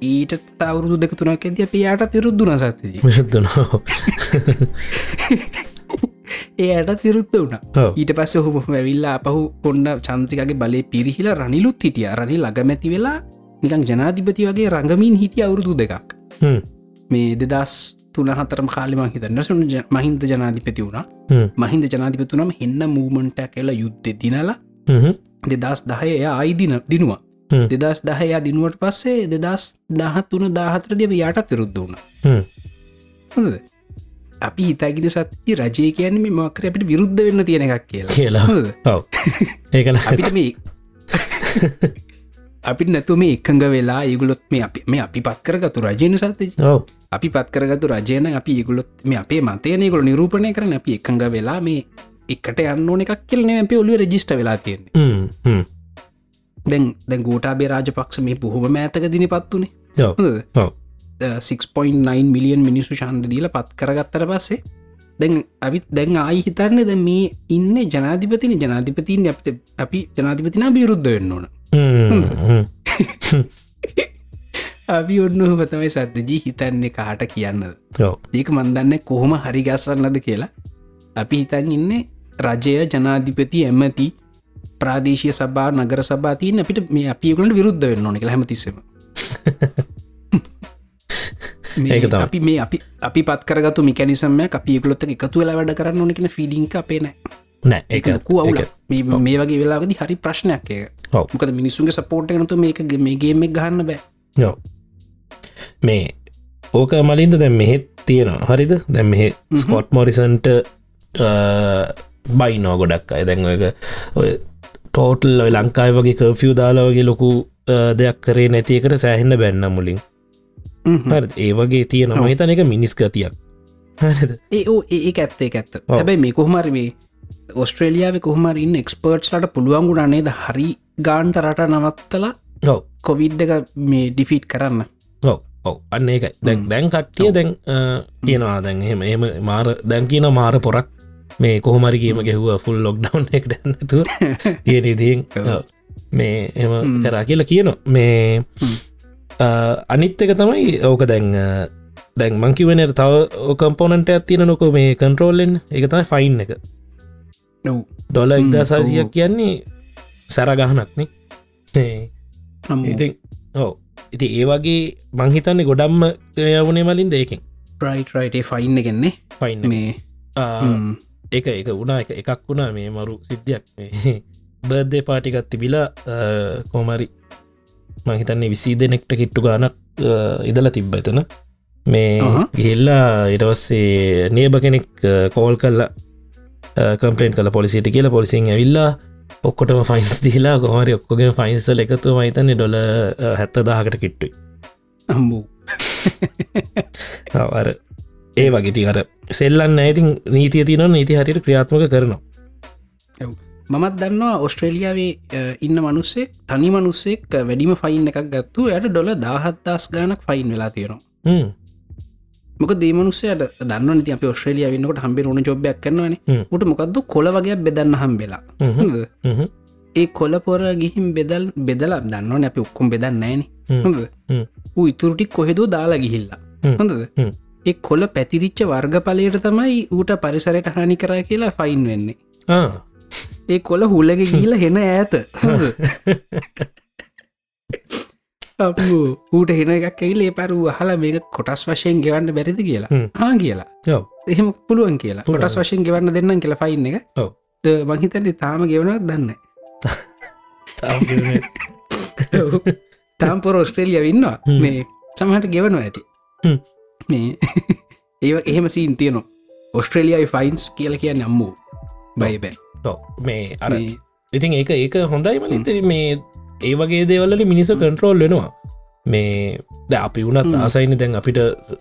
ඊට තවරුදු දෙක තුනක් ඇද අපයාට තිරුද්දුන සත්තිජී විශුද්ධනවා ඒයට තිරුත්ත වුණ ඊට පස්ස හොම ඇවිල්ලා අපහු ඔන්න චන්ත්‍රිකගේ බලය පිරිහිලා රනිලුත් හිටිය. රනි ලගමැති වෙලා නිකං ජනාධිපති වගේ රඟමින් හිටිය අවුරුදු දෙකක්. මේ දෙදස් තුනහතරම කාලිම හිතන්න. සුන මහින්ද ජනාධිපති වුණ. මහින්ද ජනාධිපතුනම එන්න මූමන්ට කියලා යුද්ධ දිනලා. දෙදස් දහය එය අයිදින දිනවා. දෙදස් දහයා දිනුවට පස්සේ දෙදස් දහත් වන දාහතරදිව යාටත් විරුද්ධ වුණ. අපි හිතාගෙන සත්ති රජය කියන්නේ මේ මකර අපිට විරුද්ධ වෙන්න තියෙන එකක් කියලා. කියලා. ඒකන අපිට මේ අපිට නැතු මේ එකඟ වෙලා ඒගුලොත් මේ අපි මේ අපි පත් කරගතු රජයන සත්ති අපි පත් කරගතු රජයන අපි ඒගුලොත් මේ අපේ මතයනයකුල නිරූපණය කරන අපි එකඟ වෙලා මේ එකට යන්න ඕන එකක් කියලන අප ඔලුව රජිස්ට වෙලා තියෙන්නේ. දැන් දැන් ගෝටාබේ රාජපක්ෂ මේ බොහොම මෑතක දින හොඳද? ඔව්. 6.9 මිලියන් මිනිස්සු ශන්ද දීල පත් කරගත්තර පස්සේ දැන් අපිත් දැන් ආයි හිතන්න ද මේ ඉන්න ජනාධිපතින. ජනාධිපතින් අපට අපි ජනාධිපතිනා විරුද්ධ වෙන්න ඕන. අපි ඔන්න හතමයි සද්දජී හිතන්නේ කාට කියන්නද? ඒක මන්දන්න කොහොම හරි ගස්සන්නද කියලා. අපි හිතන් ඉන්න රජය ජනාධිපති ඇමති ප්‍රාදේශය සබා නගර සබාතියන අපිට මේ අපිකුලට විරුද්ධ වෙන්න ඕනෙ කියලා හැමතිස්සම. තමයි. අපි මේ අපි අපි පත් කරගතු මිකැනිසම්ම අපිකුලොත්ත එකතු වෙලා වැඩ කරන්න ඕනෙ කියෙන ෆිඩිංක අපේ නෑ. නෑ එක ඒක ලොකු අවුල මේ වගේ වෙලාගදි හරි ප්‍රශ්නයක් එක ඔව් මොකද මිනිස්සුන්ගේ සපෝට් නතු මේක මේගේමක් ගහන්න බෑ. ඔව්. මේ ඕක මලින්ද දැම් මෙහෙත් තියෙනවා. හරිද? දැම් මෙහෙ ස්කොට් මොරිසන්ට බයිනෝ ගොඩක් අය. දැන් ඔයක ඔය ටෝටල් ඔය ලංකායි වගේ කර්ෆිය් දාලා වගේ ලොකු දෙයක් කරේ නැතිකට සෑහෙන්න බැන්න මුලින්. ඒ වගේ තියෙන මහිතන එක මිනිස් ගතියක්. ඒ ඒ ඇත්තේ ඇත්ත. හැබැයි මේ කොහමරි මේ ඔස්ට්‍රේලියාව කොහමර ඉන්න එක්ස්පර්ට්ස් ලට පුළුවන්ගුණ නේද? හරි ගාන්ට රට නවත්තලා ඔව්. කොවිඩ් එක මේ ඩිෆීට් කරන්න. ඔව් ඔව්. අන්න ඒක දැන් දැන් කට්ටිය දැන් කියනවා දැන් එහෙම එම මාර දැන් කියන මාර පොරක් මේ කොහොමරිගේම ගැහුව ෆුල් ලොක්ඩව් එක දැන්නතු තියෙනදින්. මේ එම කරා කියලා කියන මේ අනිත් එක තමයි ඕක දැන් දැන් මංකිවන තව කම්පෝනට ඇතින නොක මේ කන්ට්‍රෝල්ලෙන් එක තමයි ෆයින් එක. ඩොල ඉක්දාසාසියක් කියන්නේ සැරගහනක්නේ ඉති ඕ ඉති ඒ වගේ මංහිතන්නේ ගොඩම්ම යවුණේ මලින් දෙකින් ප්‍රයිට් රයිටේ ෆයින්න ගෙන්නේ ෆයින් මේ එක එක වුණා එක එකක් වුණා මේ මරු සිද්ධියක්. බර්ධය පාටිකත් තිබිලා කෝමරි මහිතන්නේ විසී දෙනෙක්ට කිට්ටු ගානක් ඉදල තිබ්බ එතන. මේ ගිහිල්ලා ඉටවස්සේ නේබ කෙනෙක් කෝල් කල්ලා කම්පලේන් කල පොලිසිට කියලා. පොලිසින් ඇවිල්ලා ඔක්කොටම ෆයින්ස් දීලා ගොහරි ඔක්කොගේ ෆයින්සල් එකතු මහිතන්නේ ඩොල හැත්ත දාහකට කිට්ටුයි. අම්බූ. අර ඒ වගේති අර සෙල්ලන්න ඇතින් නීතිය තින නීති හරිට ක්‍රියාත්මක කරනවා. මමත් දන්නවා ඔස්ට්‍රේලියාවේ ඉන්න මනුස්සෙක් තනි මනුස්සෙක් වැඩිම ෆයින් එකක් ගත්තු යට ඩොල දාහත්දස් ගානක් ෆයින් වෙලා තියෙනවා මොක දේමනුස්සයට දන්න නති අප ඔස්ට්‍රේලිය වන්නකට හම්බේ ඕන චොබ්යක් කරනවන. උට මොකක්ද කොල වගේ බෙදන්න හම්බෙලා. ඒ කොල පොර ගිහිම් බෙදල් බෙදලා දන්නවන අපි ඔක්කොම් බෙදන්න ෑන. හොඳ ඌ ඉතුරටික් කොහෙදෝ දාලා ගිහිල්ලා. හොඳද ඒ කොල පැතිරිච්ච වර්ගපලයට තමයි ඌට පරිසරයට හානි කරා කියලා ෆයින් වෙන්නේ. ඒ කොල හුල්ලග ගීල හෙන ඇත ඌට හෙන එකක් ඇවිලේ පරු හලා මේක කොටස් වශයෙන් ගෙවන්න බැරිදි කියලා. හා කියලා. එහෙම පුළුවන් කියලා. කොටස් වශයෙන් ගෙවන්න දෙන්නම් කියලා ෆයින් එක. මහිතන්නේ තාම ගෙවනත් දන්න තාම්පොර ඔස්ට්‍රේලිය වින්නවා මේ සමහට ගෙවනවා ඇති. මේ ඒ එහෙම සීන් තියනවා. ඔස්ට්‍රේලියයි ෆයින්ස් කියල කියන්න අම්මූ. බයිබෑ මේ අර ඉතින් ඒක ඒක හොඳයි මලිතර මේ ඒ වගේ දේවල්ල මිනිස කන්ට්‍රෝල් වෙනවා. මේ ද අපි වුණත් ආසයින දැන් අපිට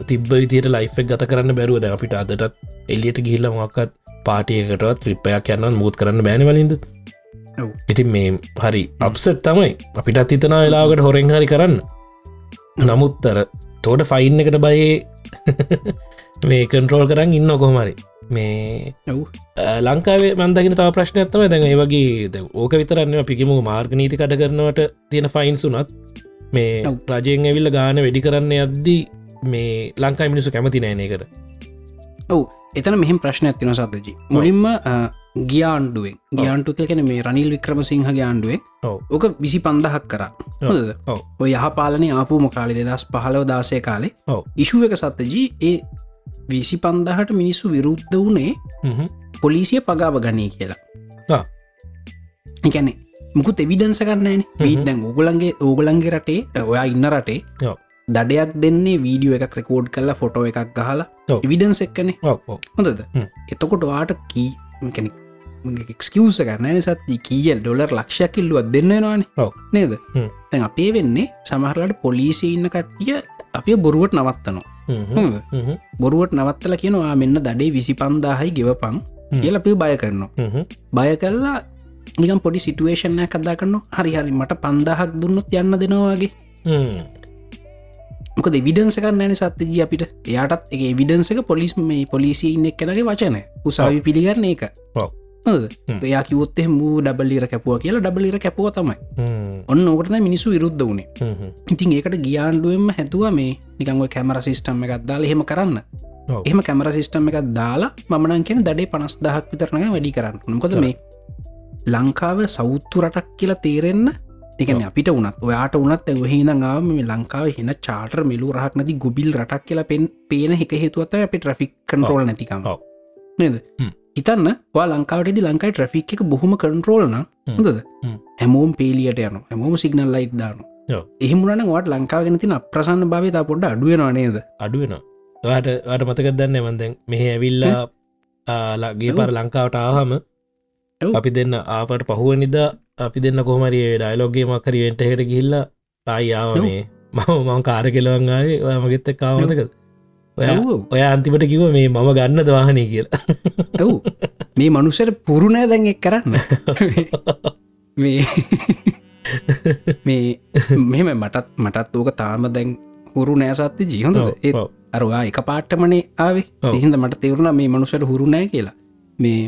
තිබ විතියට ලයිෆක් ගත කරන්න බැරුවද අපිට අදටත් එල්ලියට ගිල්ල මොක්කත් පාටියකටත් ත්‍රිප්පයක් යන්නන් මුූත් කරන්න බෑනවලින්ද ඉතින් මේ හරි අප්සට් තමයි. අපිටත් හිතනා වෙලාකට හොරෙන් හරි කරන්න. නමුත්තර තෝට ෆයින් එකට බයේ මේ කන්ට්‍රෝල් කරන්න ඉන්න කොහමරි මේ ලංකාවේ මන්දගෙන තව ප්‍රශ්න ඇත්තම දැන් ඒ වගේ ඕක විතරන්න පිකිම මාර්ග නීති කඩ කරනවට තියෙන ෆයින් සුනත් මේ රජයෙන් ඇවිල්ල ගාන වැඩි කරන්න අද්දී මේ ලංකා මිනිසු කැමති නෑනකට ඔවු. එතන මෙහම ප්‍රශ්න ඇතින සතජි මුලින්ම ගියාන්ඩුවෙන් ගියන්ටු කැන මේ රනිල් වික්‍රම සිංහගේ ආණ්ඩුවෙන්. ඕක විසි පන්දහක් කරා. හොද ඔය යහපාලන ආපුම කාලි දෙදස් පහලව දාසය කාලේ ඉශුව එක සත්තජී ඒ විසි පන්දහට මිනිස්සු විරුද්ධ වනේ පොලිසිය පගාව ගනී කියලා. එකැනෙ මුකුත් එවිඩන්ස කරන්නන පීදැන් ඕගලන්ගේ ඕගලන්ගේ රටේ ඔයා ඉන්න රටේ දඩයක් දෙන්නේ වීඩියෝ එකක් රෙකෝඩ් කරලා ෆොටෝ එකක් ගහලා විඩන්ස එක්කනේ. හොඳද? එතකොට වාට කී කෙනෙක් එක්ස්කියස කරන්න සත් කියල් ඩොලර් ලක්ෂයක් කිල්ලුවත් දෙන්න නවාන නේද? තැන් අපේ වෙන්නේ සමහරලට පොලිසි ඉන්න කට්ටිය අපිය බොරුවට නවත්තනවා බොරුවට නවත්තල කියනවා මෙන්න දඩේ විසි පන්දාහයි ගෙවපං කියල පි බය කරනවා. බය කල්ලා නිකම් පොඩි සිටුවේෂණය කදා කරන්න හරි හරි මට පන්දාහක් දුන්නොත් යන්න දෙනවාගේ මොකද විඩන්ස කරන්න සත්තිජී අපිට. එයාටත් එක විඩන්සක පොලිස් මේ පොලිසි ඉන්න එක්කනගේ වචන උසාවි පිළිගරන එක එයා කිවොත්තේ මූ ඩබල්ලිර කැපුව කියලා ඩබලිර කැපුව තමයි. ඔන්න ඕකට මිනිසු විරුද්ධ වුණේ. ඉතින් ඒකට ගියාන්ඩුවම හැතුව මේ නිකංව කැමර සිිස්ටම් එකක් දාල එහෙම කරන්න. එහම කැමර සිිස්ටම් එකක් දාලා මනන් කියෙන දඩේ පනස් දහක් විතරනය වැඩි කරන්න මොකද මේ ලංකාව සෞත්තු රටක් කියලා තේරෙන්න එකන අපිට වනත් ඔයාට වනත් ඇවහිනඟාව මේ ලංකාව හෙන චාටර් මෙලු රහක් නැති ගුබිල් රටක් කියලා පෙන් පේන එක හේතුවත අපි ට්‍රෆික් කන්ටරෝල් නැතිකම. නේද හිතන්න වා ලංකාවටදි ලංකායි ට්‍රෆික් එක බොහොම කන්ටරෝල්න හොඳද? හැමෝම් පේලියට යන හැමෝම සිගනල් ලයිට් දාන එහෙමුණන වට ලංකාවගෙන තින අප්‍රසන්න භාවතා පොඩ්ඩ අඩුවෙනවා නේද? අඩුවෙන වාට මතකත් දන්න මන්දැන් මෙහ ඇවිල්ලා ලගේ පර ලංකාවට ආහම අපි දෙන්න ආපට පහුව නිදා අපි දෙන්න කොහමරිය ඩයිලෝගගේ මකරි වෙන්ට හට ගිල්ල ආයාව මේ. මම මං කාර කෙලවන්ගාය ඔය මගෙත්ත කාමතක ඔය ඔය අන්තිමට කිව මේ මම ගන්න දවාහනය කියලා ඇව් මේ මනුසට පුරුණෑ දැන් එක් කරන්න. මේ මේ මෙම මටත් මටත් ඕක තාම දැන් හුරු නෑසත්ති ජීහොඳ ඒ අරවා එක පාට්ටමනේ ආවේ. හිහින්ද මට තේරුණ මේ මනුසට හුරු නෑ කියලා. මේ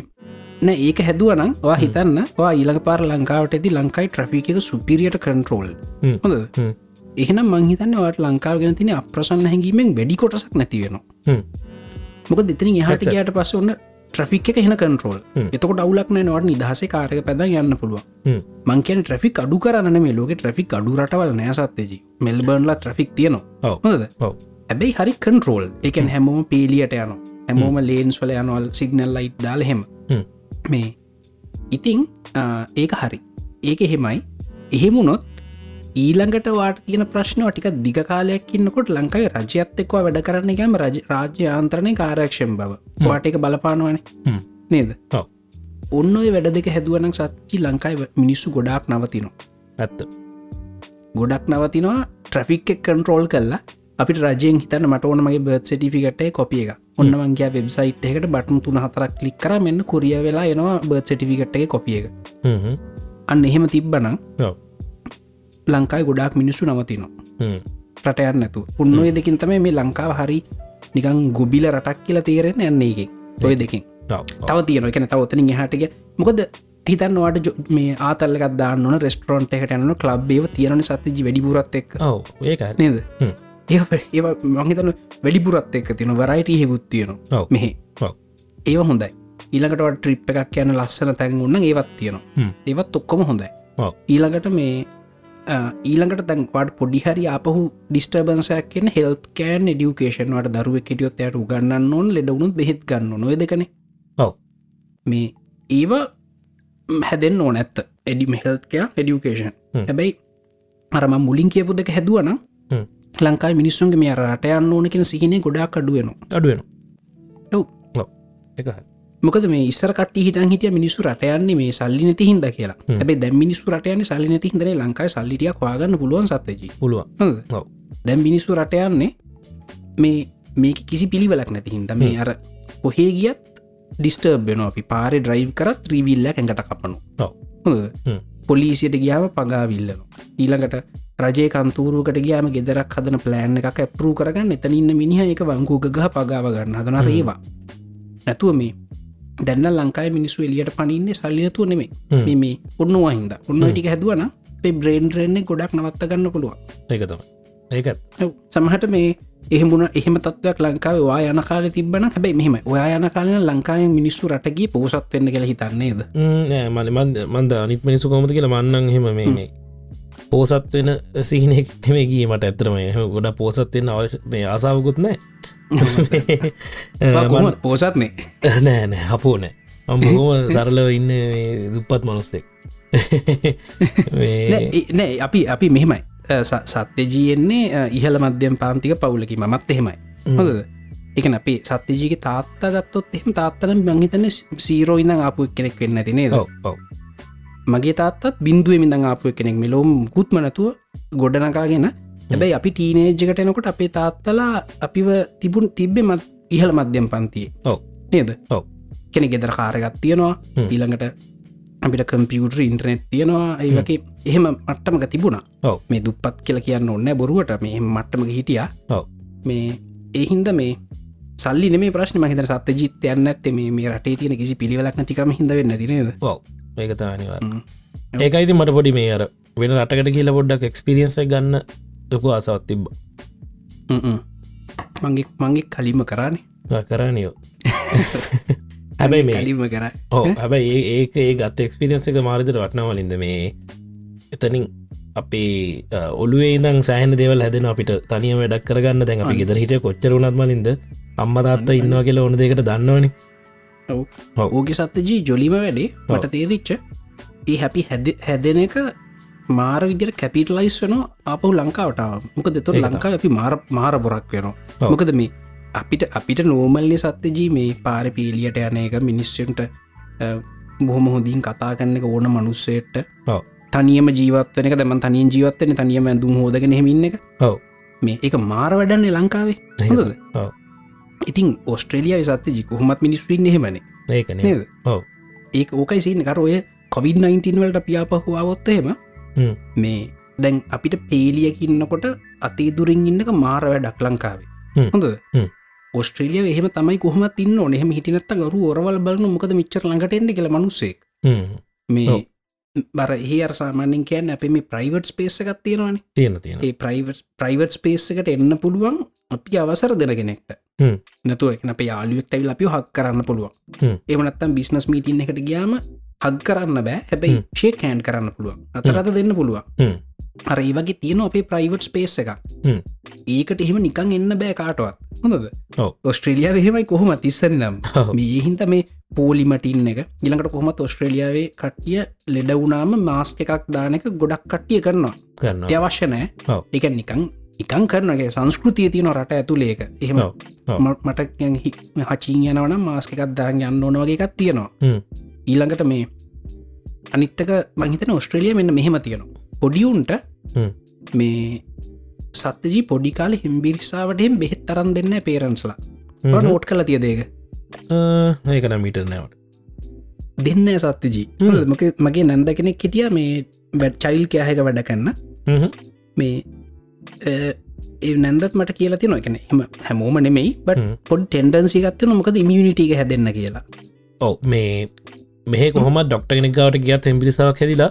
නෑ ඒක හැදුවනම් වා හිතන්න වා ඊළඟ පාර ලංකාවට ඇති ලංකායි ට්‍රෆික සුපිරියට කන්ට්‍රෝල්. හොඳ. එහෙනම් මංහිතන්න වට ලංකාව ගෙන තින අප්‍රසන්න හැඟීමෙන් වැඩි කොටසක් නැතිවෙනවා. මොක දෙතන හට. ගයාට පස්ස ඔන්න ට්‍රෆික් එක හෙන කන්ට්‍රෝල්. එතකොට අවුලක් නෑනවට නිදහසේ කාරක පැද යන්න පුළුව. මංකන ට්‍රෆික් අඩු කරන්න මේ ලෝක ට්‍රෆික් අඩු රටවල් නෑසත්තේජී මෙල්බර්න්ලා ට්‍රෆික් තියනවා. ඔව්. ඇබැයි හරි කන්ට්‍රෝල් එකන් හැමෝම පේලියට යන හැමෝම ලේන්ස් වල යනවල් සිගනල් ලයිට් දාල හෙම. මේ ඉතිං ඒක හරි. ඒක එහෙමයි. එහෙමුණොත් ඊළඟට වාට තියෙන ප්‍රශ්න ටික දිග කාලයක් ඉන්නකොට ලංකායි රජයත් එක්වා වැඩ කරන්න ගම රජ රාජ්‍ය ආන්ත්‍රණය කාරක්ෂම් බව. වාට එක බලපානවන. නේද. ඔන්න ඔය වැඩ දෙක හැදුවනක් සත්චි ලංකායි මිනිස්සු ගොඩාක් නවතිනවා. ඇත්ත. ගොඩක් නවතිනවා ට්‍රෆික් කන්ට්‍රෝල් කරලා අපිට රජයෙන් හිතන්න මට ඕන මගේ බර්ත් සටිෆිකටේ කොපිය එක ඔන්න මංගේ වෙබ්සයිට් එකට බටන් තුන හතරක් කලික් කර. මෙන්න කොරිය වෙලා එනවා බර්ත් සටිෆිකට්ගේ කොපිය එක. අන්න එහෙම තිබ්බනම්. ලංකායි ගොඩාක් මිනිස්සු නවතිනවා. රටයන්න නැතු උන්න ඔය දෙකින් තමයි මේ ලංකාව හරි නිකං ගොබිල රටක් කියලා තේරෙන යන්නේ එක ඔය දෙකින්. තව තියෙන එකන තවතනින් හටක මොකද හිතන්නවාට මේ ආතල්ලකත් දාන්නන රෙස්ටරන්ට එකට යන ලබ්බේව තියෙන සතතිජි වැඩිපුරත් එක් ඒක. නේද. ඒ මහිතන වැඩිපුරත් එක්ක තින වරයිට හෙකුත් තියෙනවා. මෙහෙ. ඒව හොඳයි ඊළඟට ට්‍රිප් එකක් යන ලස්සන තැන් උන්න ඒවත් තියෙනවා. ඒවත් ඔක්කොම හොඳයි. ඊළඟට මේ ඊළඟට තැන්වාට පොඩිහරි අපහු ඩිස්ටර්බන්සයක් කියන හෙල්ත් කෑන් ඩියුකේෂන් වට දරුව කෙටියොත් යට උගන්නන්න ඕන් ලෙඩවුණුත් බෙහෙත් ගන්න නොය දෙකන ඔව්. මේ ඒව හැදෙන් ඕන ඇත්ත එඩිම හෙල්ත්කයා ඩියුකේෂන් හ්ම්. හැබැයි අරම මුලින් කියපු දෙක හැදුවනම් හ්ම්. ලංකායි මිනිස්සුන්ගේ මේ රට යන්න ඕන කියෙන සිහිනේ ගොඩක් අඩුවනවා අඩුවෙන ඔව්. එක හරි. මොකද මේ ඉස්සර කට හිටන් හිටිය මිනිස්සු රටයන්නේ මේ සල්ලි නැති හිද කියලා. ඇබේ දැම් මිනිස්සු රටයන සල්ලි නැති හිදන ලංකායි සල්ලිටිය වාගන්න පුළුවන් සත්තජී පුළුවන්. ඔව්. දැම් මිනිස්සු රටයන්නේ මේ මේක කිසි පිළිවලක් නැති හින්ද. මේ අර ඔහේ ගියත් ඩිස්ටර්බ් වෙන අපි. පාරෙ ඩ්‍රයිව් කරත් ත්‍රීවිල්ල ඇඟට කපනු. පොලිසියට ගියාව පගාවිල්ලන ඊළඟට රජය කන්තුරුකට ගයාම ගෙදරක් හදන ප්ලෑන් එකක් ඇපරු කරගන්න. එතනන්න මිනිහ එක වංගූග ගහ පගාව ගන්න හදන රේවා. නැතුව මේ දැන්න ලංකායි මිනිස්සු එලියට පනින්නේ සල්ලිනතුව නෙමේ. මේ ඔන්න අහින්ද ඔන්න ටික හැදුවන පේ බ්‍රේන් රෙන්නේ ගොඩක් නවත්ත ගන්න පුළුව ඒක තම ඒකත්. සමහට මේ එහෙමුණ එහෙම තත්වයක් ලංකාව වා යන කාල තිබන හැබයි මෙහම ඔයා යන කාලන ලංකාය මිනිස්සු රටගේ පෝසත් වෙන්න කියලා හිතන්නේද මන්ද අනිත් මිනිසු කොමති කියලා මන්නන් හෙම. මේ පෝසත් වෙන සිහිනෙක් නෙමේගී මට ඇතරම ගොඩ පෝසත්වෙන්න අවශ්‍ය මේ ආසාාවකුත් නෑ කොහොමද පෝසත්නේ නෑ? නෑ හපෝ නෑ. අම්බහොම සරලව ඉන්න දුප්පත් මනුස්සෙක් නෑ නෑ අපි අපි මෙහෙමයි. සත්‍යජයෙන්නේ ඉහල මධ්‍යම් පාන්තික පවුලකි මත් එහෙමයි. හොද එකන අපේ සත්‍යජීගේ තාත්තා ගත්තොත් එහම තාත්තන බංහිතන සීරෝ ඉඳ ආපු කෙනෙක් වෙන්න ඔව ඔව. මගේ තාත්තත් බින්දුව මිඳ ආපු කෙනෙක් මෙලෝම් ගුත්මනතුව ගොඩනකාගෙන හැබැයි අපි ටීනේජ්ජකට එනකොට අපේ තාත්තලා අපිව තිබුණ තිබ්බෙ මත් ඉහල මධ්‍යම් පන්තියේ. ඔව්. නේද? ඔව්. කෙනෙ ගෙදර කාරගත් තියෙනවා. ඊළඟට අපිට කම්පියුටර් ඉන්ටනෙට් තියෙනවා ඒවගේ එහෙම මට්ටමක තිබුණා. ඔව්. මේ දුප්පත් කියල කියන්න ඔන්න බොරුවට මේ මට්ටමක හිටියා. ඔව්. මේ ඒහින්ද මේ සල්ලි මේ ප්‍රශ්න මහිත සත්‍ය ජිත යන්න ඇත්තේ මේ රටේ තියෙන කිසි පිළිවෙලක් නැතිකම හිද වෙන්න තිනේද ඔව. ඒක අනිවා ඒකයිති මට පොඩි මේ අර වෙන රටකට කියල පොඩ්ඩක් එක්ස්පිරියන්ස ගන්න ලොකු අසවත් තිබ්බ. මගේ මගේ කලිම කරන්නේ කරනයෝ හැබැයි මේ කලිම කර. ඕ හැබැයි ඒක ඒ ගත් එක්ස්පිරියන්ස එක මාරිතර වටනවලින්ද මේ එතනින් අපේ ඔලුවේ දං සෑහන දෙවල් හැදෙන අපිට තනිය වැඩක් කරගන්න දැන් අපි ගෙදර හිට කොච්චරුණත්මලින්ද අම්මතාත්ත ඉන්නවා කියලා ඕන දෙකට දන්නවන. ඔව්. ඕක සත්‍යජී ජොලිම වැඩේ මට තේරිච්ච. ඒ හැපි හැද හැදෙන එක මාර විදිර කැපිටලයිස් වන අපහු ලංකාවටාව මොක දෙතුර ඒක ලංකාව අපි මාර මාර බොරක් වෙනවා. මොකද මේ අපිට අපිට නෝමල්ලි සත්‍යජී මේ පාර පීලියට යන එක මිනිස්සන්ට බොහොම හොඳින් කතා කන්න එක ඕන මනුස්සේට ඔව්. තනියම ජීවත්වන එක. දම තනියෙන් ජීවත්වන තනියම ඇඳුම් හෝදගෙන හෙමින්න එක. ඔව්. මේ එක මාර වැඩන්නේ ලංකාවේ. හොඳද. ඉතින් ඔස්ට්‍රේලිය සත්‍යජි කොහොමත් මිනිස්ට්‍රීන් හෙමනේ ඒකන නේද? ඔව්. ඒ ඕකයි සින්න. කර ඔය කොවිD-19 වලට පියාපහවාවොත්තහෙම හ්ම්. මේ දැන් අපිට පේලියකින්නකොට අතේ දුරින් ඉන්නක මාර වැඩක් ලංකාවේ. හොඳ. ඔස්ට්‍රේලිය එහෙම තමයි කොහම තින්න එහෙම හිටිනත්ත ගරු ඔරවල් බලන මොකද මිච්චර ළඟට එන්න කියල මනුස්සෙක් මේ. බර ඒ සාමානෙන් කියන්න අප මේ ප්‍රයිවට් ස්පේස එකක් තියෙනවානේ තියෙන තියෙන ප්‍රයිවට් ප්‍රයිවට් ස්පේස් එකට එන්න පුළුවන් අපි අවසර දෙනගෙනෙක්ට. නැතුව අප යාලුවෙක්ටයි අපි හක් කරන්න පුළුවන්. එමනත්තම් බිස්නස් මීටින් එකට ගියාම හක් කරන්න බෑ. හැබැයි හ්ම්. ෂේ කෑන් කරන්න පුළුවන්. අතරත දෙන්න පුළුවන්. අර ඒ වගේ තියෙන අපේ ප්‍රයිවට් ස්පේස් එක. ඒකට එහෙම නිකං එන්න බෑ කාටවත්. හොඳද. ඔස්ට්‍රේලියාව එහෙමයි කොහොම තිස්සරි නම්. මේ හින්ත මේ පෝලිමටින් එක ඉළඟට කොහොමත් ඔස්ට්‍රේලියාවේ කට්ටිය ලෙඩ වුනාම මාස්ක එකක් දානක ගොඩක් කට්ටිය කරනවා. අත්‍යවශ්‍ය නෑ. එක නිකං නිකං කරනගේ සංස්කෘතිය තියන රට ඇතුළේක එහෙම මට හචින් යනවන මාස්ක එකක් දාග යන්න ඕන වගේ එකක් තියෙනවා. ඊළඟට මේ අනිත්තක මහිතන ඔස්ට්‍රලිය මෙන්න මෙහෙම තියෙනවා. පොඩියුන්ට. මේ සත්‍යජී පොඩි කාල හිම්බිරිසාාවටෙන් බෙහෙත් තරන් දෙන්න පේරන්ස්ලා. නෝට් කල තිය දේක ඒකන මීටර් නැවට දෙන්න සත්‍යජී. මක මගේ නැන්ද කෙනෙක් හිටිය මේ බැඩ් චයිල් කෑහක වැඩ කන්න මේ ඒ නැන්දත් මට කියලා තින එකන එම හැමෝම නෙමෙයි බට. පොඩ් ටෙන්ඩන්සි ගත්තන මොකද ඉමියනිටික හැදන්න කියලා. ඔව මේ මෙහ කොහොම ඩොක්ටගෙන ගවට ගියත් එම්පිරිසාවක් හැදිලා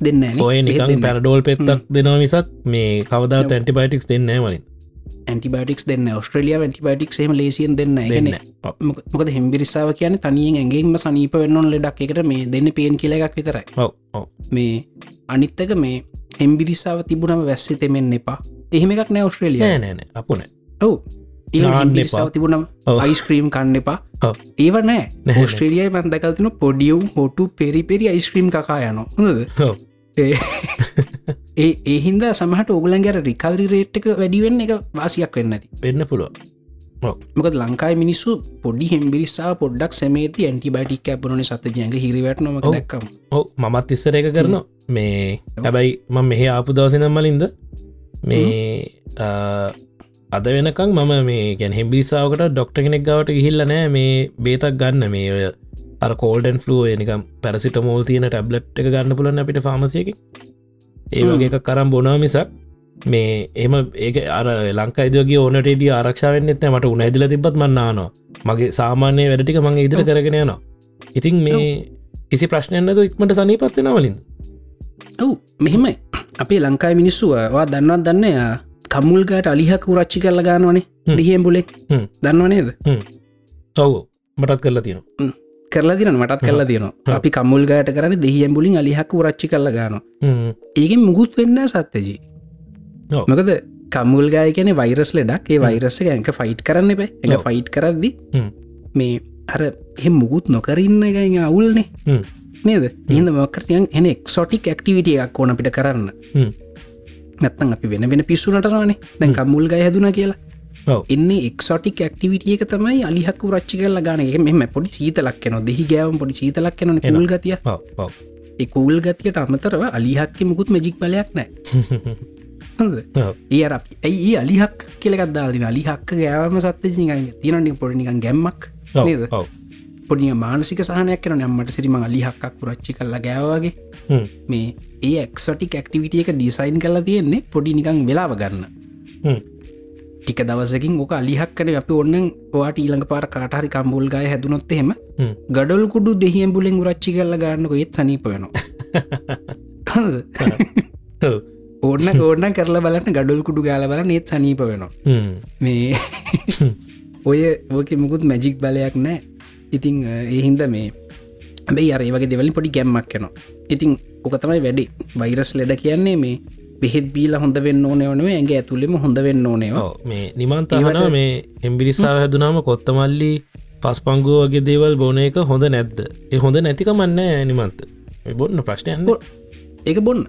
දෙන්න ඔය නිකං පැරඩෝල් පෙත්තක් දෙනවා මිසක් මේ කවදා ඇන්ටිබයිටික්ස් දෙන්න වලින්. ඇන්ටිබටික්ස් දෙන්න ස්ට්‍රලිය ඇන්ටිබටික් හෙම ලේසියෙන් දෙන්න ගන මොකද හෙම්බිරිසාාව කියන තනියෙන් ඇගේම සනීප වෙන්නොන් ලෙඩක්. එකට මේ දෙන්න පේන් කියල එකක් විතරයි. මේ අනිත්තක මේ හෙම්බිරිසාාව තිබුණම වැස්සි තෙමෙන් එපා. එහෙම එකක් නෑ ඔස්ට්‍රේලිය නෑන අපුන ඔවු ඔව්. අයිස්ක්‍රීම් කන්න එපා. ඒව නෑ. ඔස්ට්‍රේලියයි පන්දකල්තින පොඩියව් හොටු පෙරි පෙරි අයිස්ක්‍රීම් කකා යන හොඳද. ඒ ඒහින්ද සමහට ඔගලන්ගර රිකවරි රේට්ක වැඩිවෙන්න එක වාසියක් වෙන්න ඇති. වෙන්න පුළුව මොකද ලංකායි මිනිස්සු පොඩි හෙම්බිරිස්සා පොඩ්ඩක් සමේති ඇන්ටිබයිටික් ඇපනන සත ජයග හිරිවැට නොම. දැක්කම. ඔව මමත් ඉස්සර එක කරන මේ හැබැයි ම මෙහ ආපු දවසිනම් මලින්ද මේ අද වෙනකං මම මේ ගැන හෙම්බිරිසාාවකට ඩොක්ට කෙනෙක් ගවට ගිහිල්ල නෑ. මේ බේතක් ගන්න. මේ ඔය අර කෝල්ඩන් ෆලුව නිකම් පැරසිට මෝල් තියන ටැබ්ලට් එක ගන්න පුලන්න අපිට ෆාමසියක ඒ හ්ම්. වගේ එක කරම් බොනවා මිසක් මේ එම ඒක අර ලංකා ඉදගේ ඕනටඩිය ආරක්ෂාවෙන්නෙත් මට උන ඇදිල තිබත් මන්නානවා මගේ සාමාන්‍ය වැඩටික මගේ ඉදිර කරගෙන යනවා. ඉතින් මේ කිසි ප්‍රශ්නයන්නද ඉක්මට සනීපත්වෙන වලින්. ඔව්. මෙහෙමයි. අපේ ලංකායි මිනිස්සුවා දන්නවත් දන්න කමුල්ගට අලිහක රච්චි කරල ගන්නවනේ. හ්ම්. දිහෙම් බුලෙක්. හ්ම්. දන්නවනේද ඔව්. මටත් කරලා තියෙන කරලා දින මටත් කරලා තියනවා අපි කමුල්ගට කරන දෙහියම් බුලින් අලිහක රච්චි කරල ගන ඒගෙන් මුකුත් වෙන්න සත්‍යජී. මොකද කමුල් ගාය කියන වෛරස් ලෙඩක්. ඒ වෛරස්ස ඇක ෆයිට් කරන්න එප. එක. ෆයිට් කරද්දි. මේ අර එහෙ මුකුත් නොකරන්න එක අවුල්නේ. නේද? එහිද මකරයන් එන එක්සොටික් ඇක්ටිවිටිය එකක් ඕන අපිට කරන්න. නැත්තන් අපි වෙන වෙන පිස්සුනටනවානේ දැන් කමුල් ගය හැදුන කියලා. එන්නේ එක්සොටික් ඇක්ටිවිටිය එක තමයි අලිහක් රච්චි කරල ගන එක මෙම පොඩි සීතලක් න දෙහි ගෑවම් පොඩි සීතලක් එනවා. කුල් ගතිය. එකූල් ගතියට අමතරව අලිහක්ක මුකුත් මජික් බලයක් නෑ. ඒ අපි ඇයි අලිහක් කෙලෙකත් දාල්දින අලිහක්ක ගෑවම සත්්‍ය තියනනි පොඩිනිකන් ගැම්මක් නේද. පොඩිය මානසික සහනයක් කන නම්මට සිරිම අලිහක්ක් පුරච්චි කල්ලා ගෑවගේ. මේ ඒ එක්සොටික් ඇක්ටිවිටිය එක ඩිසයින් කලා තියෙන්නේ පොඩි නිකං වෙලාව ගන්න. ටික දවසකින් ඕක අලිහක් කන අපි ඔන්න වාට ඊළඟ පාර කාටහරි කම්බුල් ගය හැදුනොත් එහෙම හ්ම්. ගඩොල් කුඩු දෙහියම් බුලෙන් රච්චි කරල ගන්නක ඒත් සනීප වෙනවා ඔව්. ඕන්න ඕන්න කරලා බලන්න ගඩොල් කුඩු ගාල බල ඒත් සනීප වෙනවා. මේ ඔය ඕක මුකුත් මැජික් බලයක් නෑ ඉතිං ඒහින්ද මේ බැයි අර ඒ වගේ දෙවලින් පොඩි ගැම්මක් යනවා ඉතිං ඕක තමයි වැඩි. වෛරස් ලෙඩ කියන්නේ මේ බෙහෙත් බීල හොඳ වෙන්න ඕනවනේ ඇගේ ඇතුළෙම හොඳ වෙන්න ඕනවා. මේ නිමන්තහන මේ එම්බිරිස්සාාව හැදුනාම කොත්තමල්ලි පස් පංගුව වගේ දේවල් බොන එක හොඳ නැද්ද? ඒ හොඳ නැතිකමන්න නිමන්ත බොන්න ප්‍රශ්නයන්න බො- ඒක බොන්න.